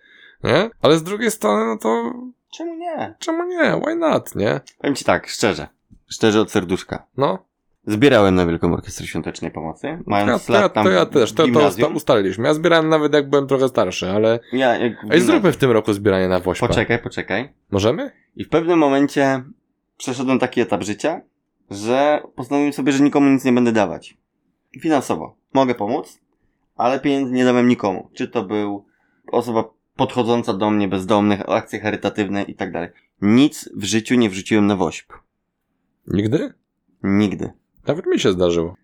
nie? Ale z drugiej strony, no to Czemu nie? czemu nie? Why not, nie? Powiem ci tak, szczerze. Szczerze od serduszka. No. Zbierałem na Wielką Orkiestrę Świątecznej Pomocy. Mając Ja, to, ja, lat tam to ja też, to, to ustaliliśmy. Ja zbierałem nawet jak byłem trochę starszy, ale... Ja, jak w Ej, zróbmy w tym roku zbieranie na Wośpę. Poczekaj, poczekaj. Możemy? I w pewnym momencie przeszedłem taki etap życia, że postanowiłem sobie, że nikomu nic nie będę dawać. Finansowo. Mogę pomóc, ale pieniędzy nie dałem nikomu. Czy to był osoba podchodząca do mnie, bezdomnych, akcje charytatywne i tak dalej. Nic w życiu nie wrzuciłem na wośp. Nigdy? Nigdy. Nawet mi się zdarzyło.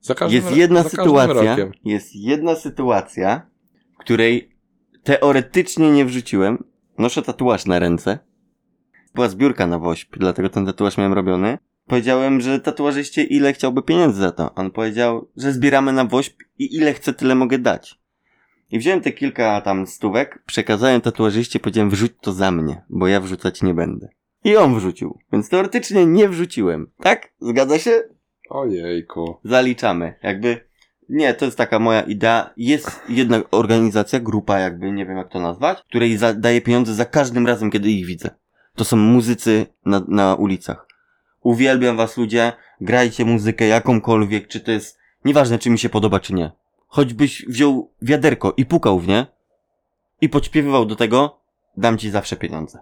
Za każdym, Jest jedna za sytuacja, jest jedna sytuacja, w której teoretycznie nie wrzuciłem. Noszę tatuaż na ręce. Była zbiórka na wośp, dlatego ten tatuaż miałem robiony. Powiedziałem, że tatuażyście ile chciałby pieniędzy za to. On powiedział, że zbieramy na wośp i ile chcę, tyle mogę dać. I wziąłem te kilka tam stówek, przekazałem tatuażyście, powiedziałem wrzuć to za mnie, bo ja wrzucać nie będę. I on wrzucił. Więc teoretycznie nie wrzuciłem. Tak? Zgadza się? Ojejku. zaliczamy. Jakby, nie, to jest taka moja idea. Jest jedna organizacja, grupa jakby, nie wiem jak to nazwać, której za, daje pieniądze za każdym razem, kiedy ich widzę. To są muzycy na, na ulicach. Uwielbiam was ludzie, grajcie muzykę jakąkolwiek, czy to jest, nieważne czy mi się podoba, czy nie. Choćbyś wziął wiaderko i pukał w nie i podśpiewywał do tego, dam ci zawsze pieniądze.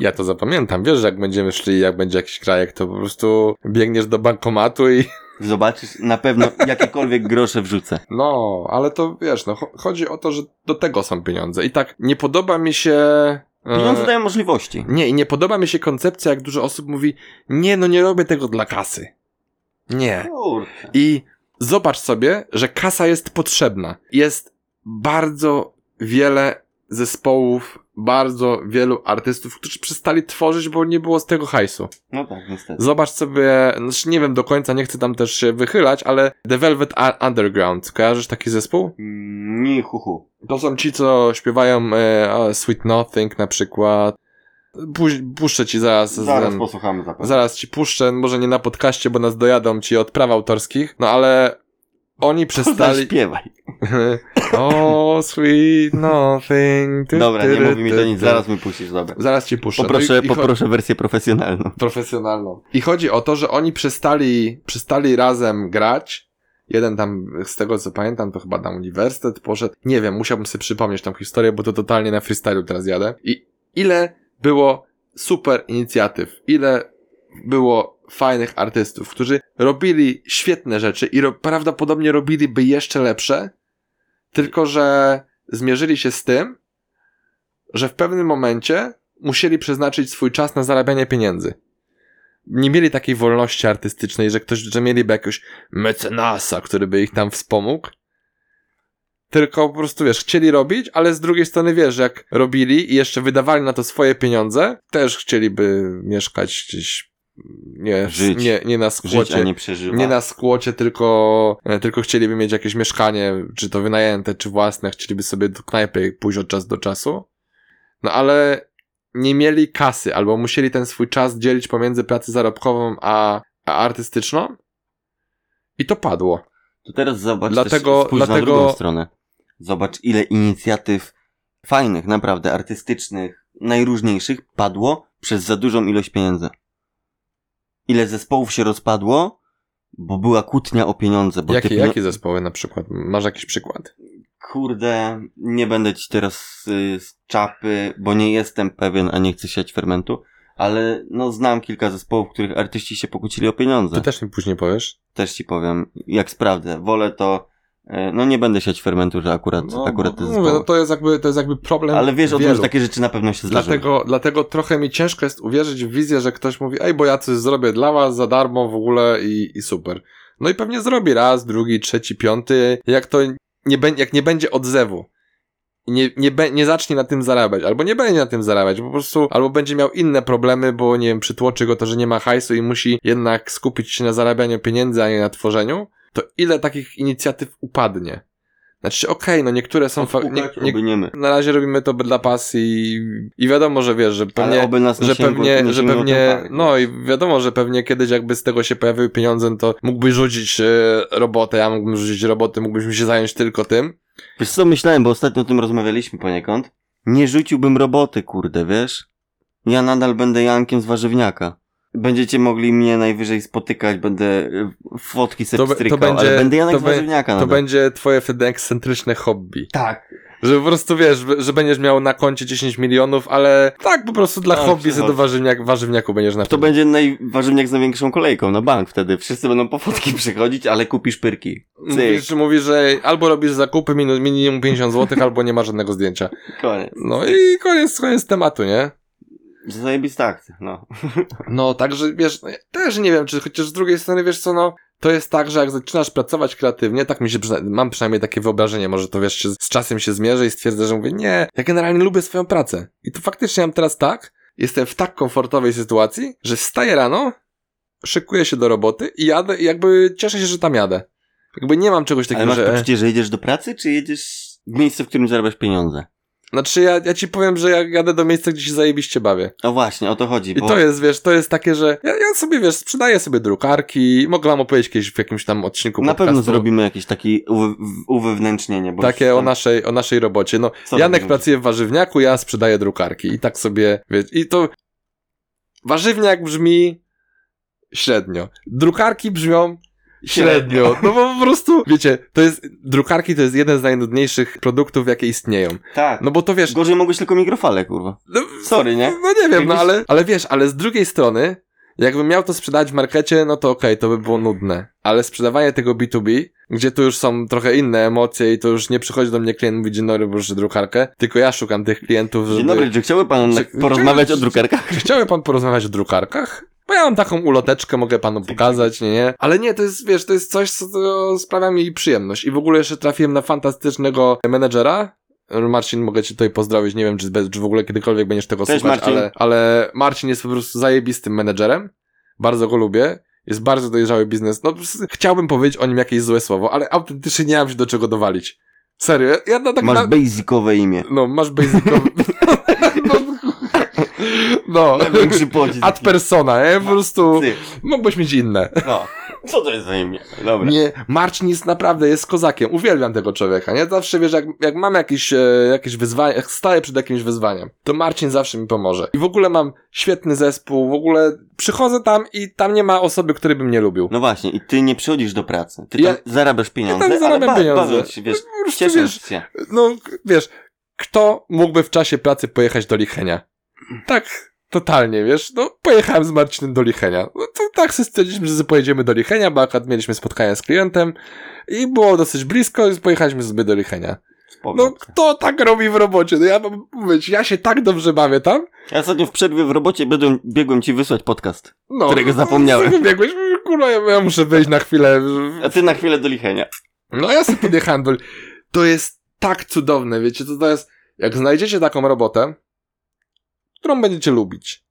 Ja to zapamiętam. Wiesz, że jak będziemy szli, jak będzie jakiś krajek, to po prostu biegniesz do bankomatu i... Zobaczysz, na pewno jakiekolwiek grosze wrzucę. No, ale to wiesz, no cho- chodzi o to, że do tego są pieniądze. I tak, nie podoba mi się... e, Pieniądze dają możliwości. Nie, i nie podoba mi się koncepcja, jak dużo osób mówi, nie, no nie robię tego dla kasy. Nie. Kurczę. I zobacz sobie, że kasa jest potrzebna. Jest bardzo wiele zespołów, bardzo wielu artystów, którzy przestali tworzyć, bo nie było z tego hajsu. No tak, niestety. Zobacz sobie, znaczy nie wiem do końca, nie chcę tam też się wychylać, ale The Velvet Underground, kojarzysz taki zespół? Mm, Nie, huhu. To są ci, co śpiewają e, Sweet Nothing na przykład. Puś, puszczę ci zaraz. Zaraz ten- posłuchamy zapewne. Zaraz ci puszczę, może nie na podcaście, bo nas dojadą ci od praw autorskich, no ale oni przestali... Śpiewaj. o, sweet nothing. ty, Dobra, nie mówi mi to nic, zaraz mi puścisz, dobra. Zaraz ci puszczę. Poproszę, poproszę wersję profesjonalną. Profesjonalną. I chodzi o to, że oni przestali, przestali razem grać. Jeden tam, z tego co pamiętam, to chyba na uniwersytet poszedł. Nie wiem, musiałbym sobie przypomnieć tą historię, bo to totalnie na freestylu teraz jadę. I ile było super inicjatyw, ile było fajnych artystów, którzy robili świetne rzeczy i ro- prawdopodobnie robiliby jeszcze lepsze, tylko że zmierzyli się z tym, że w pewnym momencie musieli przeznaczyć swój czas na zarabianie pieniędzy. Nie mieli takiej wolności artystycznej, że ktoś, że mieliby jakiegoś mecenasa, który by ich tam wspomógł. Tylko po prostu, wiesz, chcieli robić, ale z drugiej strony, wiesz, jak robili i jeszcze wydawali na to swoje pieniądze, też chcieliby mieszkać gdzieś, nie, Żyć. nie, nie na skłocie. nie przeżywać. Nie na skłocie, tylko, e, tylko chcieliby mieć jakieś mieszkanie, czy to wynajęte, czy własne, chcieliby sobie do knajpy pójść od czasu do czasu. No ale nie mieli kasy, albo musieli ten swój czas dzielić pomiędzy pracę zarobkową a, a artystyczną. I to padło. To teraz zobacz, Dlatego- też, dlatego- na drugą stronę. Zobacz, ile inicjatyw fajnych, naprawdę, artystycznych, najróżniejszych padło przez za dużą ilość pieniędzy. Ile zespołów się rozpadło, bo była kłótnia o pieniądze. Bo Jakie, jakie zespoły na przykład? Masz jakiś przykład? Kurde, nie będę ci teraz y, z czapy, bo nie jestem pewien, a nie chcę siać fermentu, ale no znam kilka zespołów, których artyści się pokłócili o pieniądze. Ty też mi później powiesz? Też ci powiem, jak sprawdzę. Wolę to No nie będę siać fermentu, że akurat, No, akurat bo mówię, no to jest jakby, to jest jakby problem Ale wiesz o tym, wielu. że takie rzeczy na pewno się zdarzają. Dlatego, dlatego trochę mi ciężko jest uwierzyć w wizję, że ktoś mówi, ej, bo ja coś zrobię dla was za darmo w ogóle i, i super. No i pewnie zrobi raz, drugi, trzeci, piąty, jak to nie, jak nie będzie odzewu. Nie, nie, nie zacznie na tym zarabiać, albo nie będzie na tym zarabiać, po prostu, albo będzie miał inne problemy, bo nie wiem, przytłoczy go to, że nie ma hajsu i musi jednak skupić się na zarabianiu pieniędzy, a nie na tworzeniu, to ile takich inicjatyw upadnie? Znaczy, okej, no niektóre są... Nie, Odpukać, nie, nie na razie robimy to dla pasji i, wiadomo, że wiesz, że pewnie, że pewnie, nie że pewnie, no i wiadomo, że pewnie kiedyś jakby z tego się pojawiły pieniądze, no to mógłbyś rzucić e, robotę, ja mógłbym rzucić roboty, mógłbyśmy się zająć tylko tym. Wiesz co, myślałem, bo ostatnio o tym rozmawialiśmy poniekąd. Nie rzuciłbym roboty, kurde, wiesz? Ja nadal będę Jankiem z warzywniaka. Będziecie mogli mnie najwyżej spotykać, będę y, fotki sobie To będzie- ale będę Janek to warzywniaka To nadal. będzie twoje wtedy ekscentryczne hobby. Tak. Że po prostu wiesz, że- będziesz miał na koncie 10 milionów, ale tak po prostu dla Tak, hobby przychodzi. do warzywniak, warzywniaku będziesz na To będzie najwarzywniak z największą kolejką na bank wtedy. Wszyscy będą po fotki przychodzić, ale kupisz pyrki. Cyk, Mówisz, mówisz, że albo robisz zakupy minimum 50 zł, albo nie ma żadnego zdjęcia. koniec. No i koniec, koniec tematu, nie? Zajebista akcja, no. No, także wiesz, no, ja też nie wiem, czy chociaż z drugiej strony wiesz co, no, to jest tak, że jak zaczynasz pracować kreatywnie, tak mi się przyna- mam przynajmniej takie wyobrażenie, może to wiesz, z czasem się zmierzę i stwierdzę, że mówię, nie, ja generalnie lubię swoją pracę. I to faktycznie mam teraz tak, jestem w tak komfortowej sytuacji, że wstaję rano, szykuję się do roboty i jadę i jakby cieszę się, że tam jadę. Jakby nie mam czegoś Ale takiego, masz że... poczucie, że jedziesz do pracy, czy jedziesz w miejsce, w którym zarabiasz pieniądze? Znaczy ja, ja ci powiem, że ja jadę do miejsca, gdzie się zajebiście bawię. O właśnie, o to chodzi, I bo... to jest, wiesz, to jest takie, że ja, ja sobie, wiesz, sprzedaję sobie drukarki, mogę wam opowiedzieć kiedyś w jakimś tam odcinku Na pewno zrobimy jakieś takie uwe- uwewnętrznienie, bo Takie już o tam- naszej, o naszej robocie. No, Co Janek pracuje w warzywniaku, ja sprzedaję drukarki. I tak sobie, wiesz, i to warzywniak brzmi średnio. Drukarki brzmią średnio. No bo po prostu, wiecie, to jest, drukarki to jest jeden z najnudniejszych produktów, jakie istnieją. Tak. No bo to wiesz, Gorzej mogłeś tylko mikrofale, kurwa. no, Sorry, nie? No nie wiem, no ale, ale wiesz, ale z drugiej strony, jakbym miał to sprzedać w markecie, no to okej, to by było nudne. Ale sprzedawanie tego B2B, gdzie tu już są trochę inne emocje i to już nie przychodzi do mnie klient mówi dzień dobry, proszę drukarkę, tylko ja szukam tych klientów, żeby... Dzień dobry, czy chciałby pan Czy- porozmawiać czy- o drukarkach? Czy chciałby pan porozmawiać o drukarkach? Bo ja mam taką uloteczkę, mogę panu pokazać, nie, nie. Ale nie, to jest, wiesz, to jest coś, co to sprawia mi przyjemność. I w ogóle jeszcze trafiłem na fantastycznego menedżera. Marcin, mogę cię tutaj pozdrowić, nie wiem, czy, czy w ogóle kiedykolwiek będziesz tego Cześć, słuchać, Marcin. ale, ale Marcin jest po prostu zajebistym menedżerem. Bardzo go lubię. Jest bardzo dojrzały biznes. No, chciałbym powiedzieć o nim jakieś złe słowo, ale autentycznie nie mam się do czego dowalić. Serio, ja na tak Masz na... basicowe imię. No, masz basicowy... no, no. Największy pocisk. ad persona, nie? Po prostu Ty. mógłbyś mieć inne. No. Co to jest za imię? Dobra. Nie, Marcin jest naprawdę, jest kozakiem. Uwielbiam tego człowieka, nie? Zawsze wiesz, jak, jak mam jakieś, e, jakieś wyzwanie, jak staję przed jakimś wyzwaniem, to Marcin zawsze mi pomoże. I w ogóle mam świetny zespół, w ogóle przychodzę tam i tam nie ma osoby, której bym nie lubił. No właśnie, i ty nie przychodzisz do pracy. Ty Ja- tam zarabiasz pieniądze, tam zarabiam ale pieniądze. się, wiesz, prostu, ciesząc wiesz, się. No, wiesz, kto mógłby w czasie pracy pojechać do Lichenia? Tak, totalnie, wiesz, no, pojechałem z Marcinem do Lichenia. No to tak sobie stwierdziliśmy, że pojedziemy do Lichenia, bo akurat mieliśmy spotkanie z klientem i było dosyć blisko, więc pojechaliśmy sobie do Lichenia. No, kto tak robi w robocie? No ja mam mówić, ja się tak dobrze bawię tam. Ja ostatnio w przerwie w robocie biegłem, biegłem ci wysłać podcast. No, Którego zapomniałem. No, biegłeś, kurwa, ja, ja muszę wyjść na chwilę. A ty na chwilę do lichenia. No ja sobie podjechałem do... To jest tak cudowne, wiecie, to, to jest... Jak znajdziecie taką robotę, którą będziecie lubić.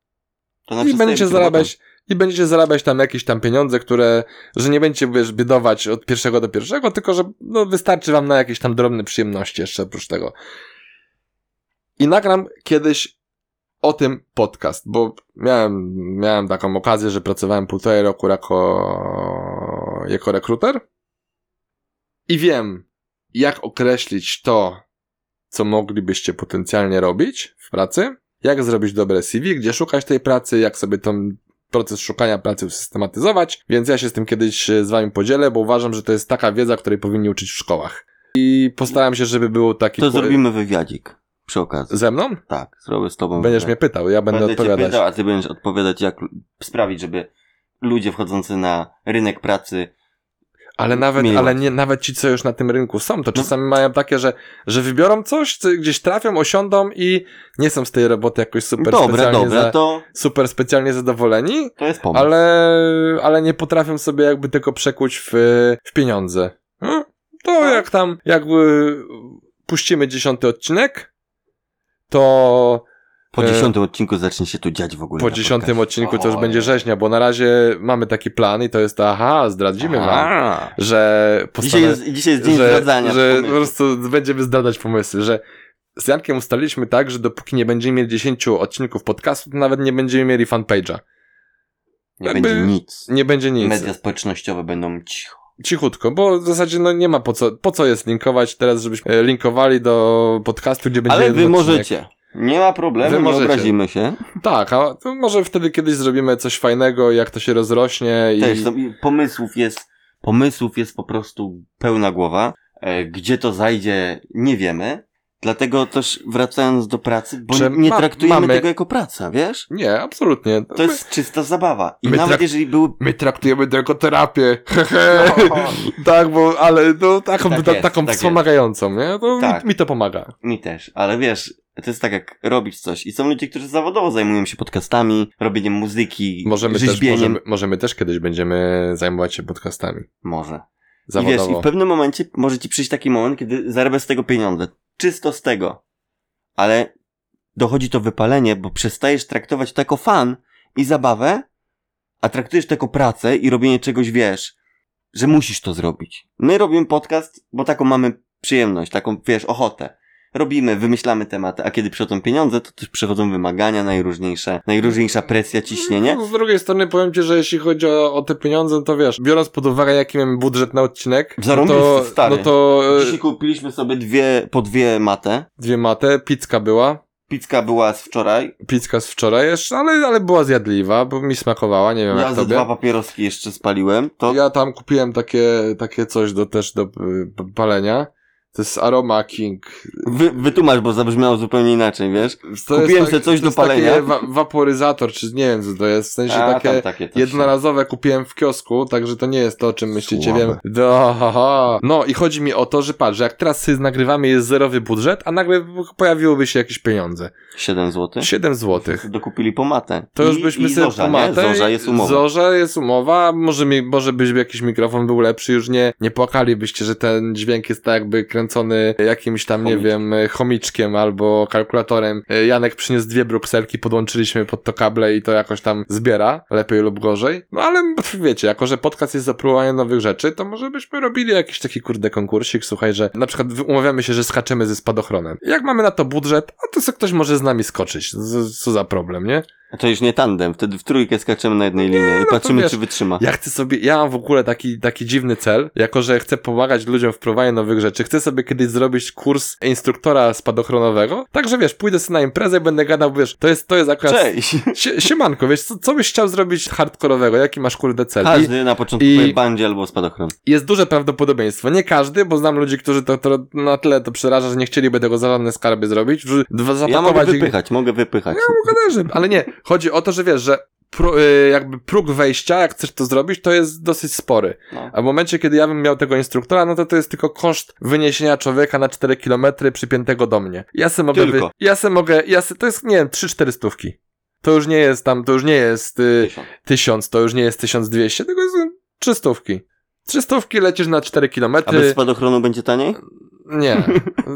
Na i będziecie zarabiać i będziecie zarabiać tam jakieś tam pieniądze, które, że nie będziecie, wiesz, biedować od pierwszego do pierwszego, tylko że, no, wystarczy wam na jakieś tam drobne przyjemności jeszcze oprócz tego. I nagram kiedyś o tym podcast, bo miałem, miałem taką okazję, że pracowałem półtorej roku jako, jako rekruter. I wiem, jak określić to, co moglibyście potencjalnie robić w pracy, jak zrobić dobre CV, gdzie szukać tej pracy, jak sobie ten proces szukania pracy usystematyzować, więc ja się z tym kiedyś e, z wami podzielę, bo uważam, że to jest taka wiedza, której powinni uczyć w szkołach. I postaram się, żeby był taki... To zrobimy wywiadzik. Przy okazji. Ze mną? Tak, zrobię z tobą Będziesz mnie wywiad. pytał, ja będę, Będę odpowiadać. pytał, a ty będziesz odpowiadać, jak sprawić, żeby ludzie wchodzący na rynek pracy Ale nawet, ale nie, nawet ci, co już na tym rynku są, to No. czasami mają takie, że, że wybiorą coś, co gdzieś trafią, osiądą i nie są z tej roboty jakoś super Dobra, specjalnie, dobra, za, to, super specjalnie zadowoleni, to jest pomysł. ale, ale nie potrafią sobie jakby tego przekuć w, w pieniądze. No, to Tak. jak tam, jakby puścimy dziesiąty odcinek, to Po e, dziesiątym odcinku zacznie się tu dziać w ogóle. po dziesiątym odcinku to już będzie rzeźnia, bo na razie mamy taki plan i to jest to, aha, zdradzimy wam, Aha. że Dzisiaj postanę- jest, dzisiaj jest dzień że, zdradzania. że po prostu będziemy zdradzać pomysły, że z Jankiem ustaliliśmy tak, że dopóki nie będziemy mieli 10 odcinków podcastu, to nawet nie będziemy mieli fanpage'a. Nie jakby- będzie nic. Nie będzie nic. Media społecznościowe będą cicho. Cichutko, bo w zasadzie no nie ma po co, po co jest linkować teraz, żebyśmy e, linkowali do podcastu, gdzie będzie Ale wy odcinek. Nie ma problemu, Wy nie obrazimy się. Tak, a może wtedy kiedyś zrobimy coś fajnego, jak to się rozrośnie i... Też i pomysłów jest, pomysłów jest po prostu pełna głowa. E, gdzie to zajdzie, nie wiemy. Dlatego też wracając do pracy, bo nie ma- traktujemy mamy- tego jako praca, wiesz? Nie, absolutnie. To jest czysta zabawa. I my nawet jeżeli były My traktujemy to jako terapię. Hehe. tak, bo, ale no, taką, Tak ta, jest, taką tak wspomagającą, nie? To Tak. mi, mi to pomaga. Mi też, ale wiesz, to jest tak jak robić coś i są ludzie, którzy zawodowo zajmują się podcastami, robieniem muzyki, Możemy też, rzeźbieniem. możemy, możemy też kiedyś będziemy zajmować się podcastami. Może. I Zawodowo. wiesz, i w pewnym momencie może ci przyjść taki moment, kiedy zarabiasz z tego pieniądze. Czysto z tego. Ale dochodzi to wypalenie, bo przestajesz traktować to jako fan i zabawę, a traktujesz to jako pracę i robienie czegoś, wiesz, że musisz to zrobić. My robimy podcast, bo taką mamy przyjemność, taką, wiesz, ochotę. Robimy, wymyślamy tematy, a kiedy przychodzą pieniądze, to też przychodzą wymagania najróżniejsze, najróżniejsza presja, ciśnienie. No, Z drugiej strony powiem ci, że jeśli chodzi o, o te pieniądze, to wiesz, biorąc pod uwagę, jaki mamy budżet na odcinek, no Zarąbisty, to, stary. no to e, Dzisiaj kupiliśmy sobie dwie, po dwie matę. dwie mate, pizka była, Pizka była z wczoraj. pizka z wczoraj jeszcze, ale, ale była zjadliwa, bo mi smakowała, nie wiem Ja jak tobie. dwa papieroski jeszcze spaliłem. To Ja tam kupiłem takie, takie coś do, też do p- palenia. To jest Aroma King. wy, wytłumacz, bo zabrzmiało zupełnie inaczej, wiesz? To Kupiłem tak- sobie coś to do palenia. Takie wa waporyzator, czy nie wiem co to jest. W sensie A, takie tam takie coś. jednorazowe kupiłem w kiosku, także to nie jest to, o czym myślicie. Słabe. Wiem. Do, ha, ha. No i chodzi mi o to, że patrz, że jak teraz sobie nagrywamy jest zerowy budżet, a nagle pojawiłoby się jakieś pieniądze. 7 zł. 7 złotych. Dokupili pomatę. To już I, byśmy i sobie zorza, pomatę. nie? Zorza jest umowa. Zorza jest umowa. Może, mi, może byś jakiś mikrofon był lepszy, już nie, nie płakalibyście, że ten dźwięk jest tak jakby kręcony jakimś tam, nie Chomiczkiem. wiem, chomiczkiem albo kalkulatorem. Janek przyniósł dwie brukselki, podłączyliśmy pod to kable i to jakoś tam zbiera, lepiej lub gorzej. No ale wiecie, jako że podcast jest za próbowanie nowych rzeczy, to może byśmy robili jakiś taki kurde konkursik, słuchaj, że na przykład umawiamy się, że skaczemy ze spadochronem. Jak mamy na to budżet, a to sobie ktoś może z nami skoczyć. Co za problem, nie? To już nie tandem, wtedy w trójkę skaczemy na jednej linii i to patrzymy, wiesz, czy wytrzyma. Ja chcę sobie, ja mam w ogóle taki, taki dziwny cel, jako że chcę pomagać ludziom w prowadzeniu nowych rzeczy. Chcę sobie kiedyś zrobić kurs instruktora spadochronowego. Także wiesz, pójdę sobie na imprezę i będę gadał, wiesz, to jest, to jest akurat. Cześć! Sie, siemanko, wiesz, co, co byś chciał zrobić hardkorowego? Jaki masz kurde cel? I Każdy na początku i- bandzie albo spadochron. jest duże prawdopodobieństwo. Nie każdy, bo znam ludzi, którzy to, to na tyle to przeraża, że nie chcieliby tego za żadne skarby zrobić. Dwa, Ja mogę zapakować ich- wypychać, mogę wypychać. Kojarzy, ale nie. Chodzi o to, że wiesz, że pró- y, jakby próg wejścia, jak chcesz to zrobić, to jest dosyć spory. No. A w momencie, kiedy ja bym miał tego instruktora, no to to jest tylko koszt wyniesienia człowieka na 4 km przypiętego do mnie. Ja se mogę, wy... Tylko. ja se mogę, ja se... to jest, nie wiem, 3-4 stówki. To już nie jest tam, to już nie jest y, Tysiąc. 1000, to już nie jest 1200, tylko jest y, 3 stówki. 3 stówki lecisz na 4 km. A bez spadochronu będzie taniej? Nie.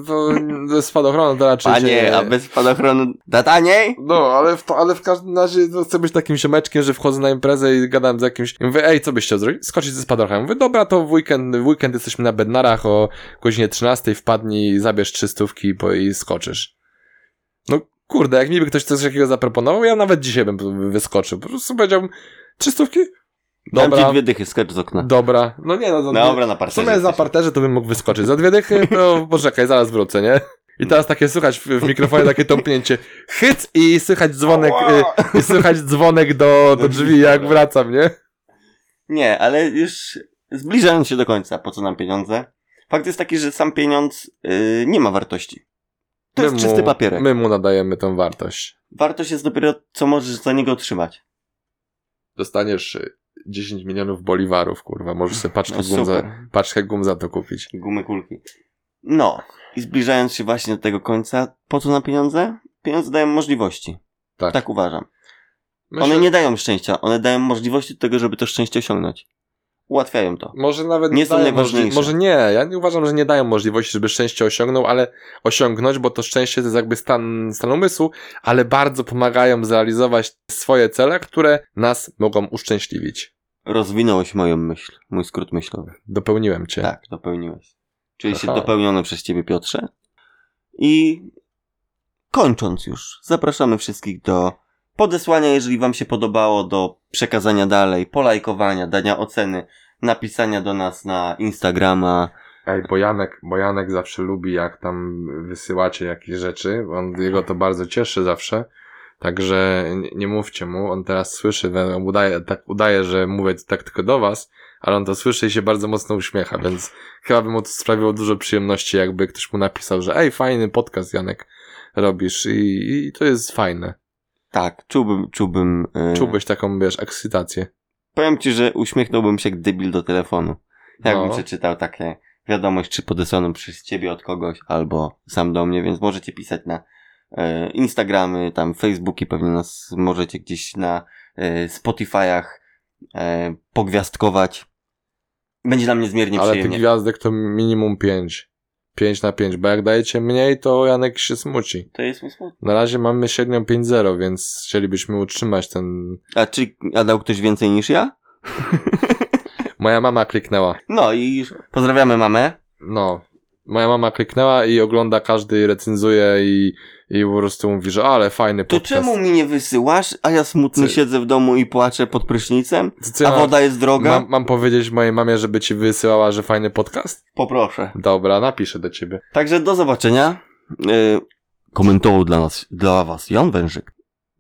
To, to spadochronu to raczej się Panie, nie... a bez spadochronu da taniej? No, ale w, ale w każdym razie no, chcę być takim siomeczkiem, że wchodzę na imprezę i gadam z jakimś... I mówię, ej, co byś chciał zrobić? Skoczyć ze spadochronem. Mówię, dobra, to w weekend, w weekend jesteśmy na Bednarach o godzinie 13, wpadnij, zabierz trzy stówki bo i skoczysz. No, kurde, jak mi by ktoś coś takiego zaproponował, ja nawet dzisiaj bym wyskoczył. Po prostu powiedziałbym, trzy stówki? Dam ci Dobra, dwie dychy, skacz z okna. dobra. No nie, no, za dwie- Dobra, na w parterze. sumie za parterze to bym mógł wyskoczyć. Za dwie dychy, to poczekaj, zaraz wrócę, nie? I teraz takie słychać w, w mikrofonie takie tąpnięcie. Hyc i słychać dzwonek, y, i słychać dzwonek do, do drzwi, jak wracam, nie? Nie, ale już zbliżając się do końca, po co nam pieniądze? Fakt jest taki, że sam pieniądz yy, nie ma wartości. To My jest mu- czysty papierek. My mu nadajemy tą wartość. Wartość jest dopiero, co możesz za niego otrzymać. Dostaniesz y, 10 milionów boliwarów, kurwa. Możesz sobie paczkę, No, gum, za, paczkę gum za to kupić. Gumy kulki. No, i zbliżając się właśnie do tego końca, po co na pieniądze? Pieniądze dają możliwości. Tak. Tak uważam. Myślę, One nie dają szczęścia, one dają możliwości do tego, żeby to szczęście osiągnąć. Ułatwiają to. Może nawet Nie są najważniejsze. Może nie, ja nie uważam, że nie dają możliwości, żeby szczęście osiągnął, ale osiągnąć, bo to szczęście to jest jakby stan, stan umysłu, ale bardzo pomagają zrealizować swoje cele, które nas mogą uszczęśliwić. Rozwinąłeś moją myśl, mój skrót myślowy. Dopełniłem cię. Tak, dopełniłeś. Czyli się Aha. dopełniony przez ciebie, Piotrze. I kończąc już, zapraszamy wszystkich do podesłania, jeżeli wam się podobało, do przekazania dalej, polajkowania, dania oceny, napisania do nas na Instagrama. Ej, bo Janek, bo Janek zawsze lubi, jak tam wysyłacie jakieś rzeczy. On, jego to bardzo cieszy zawsze. Także nie, mówcie mu, on teraz słyszy, on udaje, tak udaje, że mówię tak tylko do was, ale on to słyszy i się bardzo mocno uśmiecha, więc chyba by mu to sprawiło dużo przyjemności, jakby ktoś mu napisał, że ej, fajny podcast Janek robisz i, i to jest fajne. Tak, czułbym, czułbym... e, Czułbyś taką, wiesz, ekscytację. Powiem ci, że uśmiechnąłbym się jak debil do telefonu. Jakbym No. przeczytał takie wiadomość, czy podesłaną przez ciebie od kogoś, albo sam do mnie, więc możecie pisać na Instagramy, tam Facebooki, pewnie nas możecie gdzieś na e, Spotify'ach e, pogwiazdkować. Będzie dla mnie zmiernie Ale tych przyjemnie. gwiazdek to minimum pięć. Pięć na pięć, bo jak dajecie mniej, to Janek się smuci. To jest mi smutno. Na razie mamy średnią 5-0, więc chcielibyśmy utrzymać ten... A czy a dał ktoś więcej niż ja? Moja mama kliknęła. No i pozdrawiamy mamę. No. Moja mama kliknęła i ogląda każdy, recenzuje i, i po prostu mówi, że ale fajny To podcast. czemu mi nie wysyłasz, a ja smutny Co- siedzę w domu i płaczę pod prysznicem? To co ja A woda jest droga? Mam, mam powiedzieć mojej mamie, żeby ci wysyłała, że fajny podcast? Poproszę. Dobra, napiszę do ciebie. Także do zobaczenia. Yy, komentował dla nas, dla was Jan Wężyk.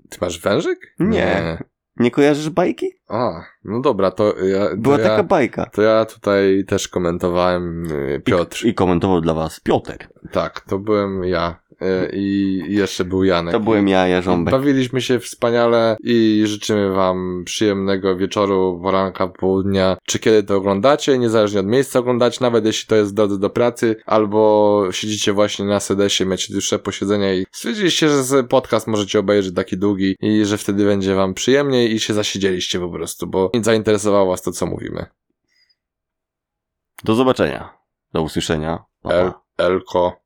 Ty masz wężyk? Nie. Nie kojarzysz bajki? A, no dobra, to ja... To Była ja, taka bajka. To ja tutaj też komentowałem y, Piotr. I, I komentował dla was Piotr. Tak, to byłem ja. Y, I jeszcze był Janek. To byłem ja, Jarząbek. Bawiliśmy się wspaniale i życzymy wam przyjemnego wieczoru, poranka, południa, czy kiedy to oglądacie, niezależnie od miejsca oglądacie, nawet jeśli to jest w drodze do pracy, albo siedzicie właśnie na sedesie, macie dłuższe posiedzenia i stwierdziliście, że podcast możecie obejrzeć taki długi i że wtedy będzie wam przyjemniej i się zasiedzieliście po prostu, bo zainteresowało was to, co mówimy. Do zobaczenia. Do usłyszenia. Pa, pa. El, Elko.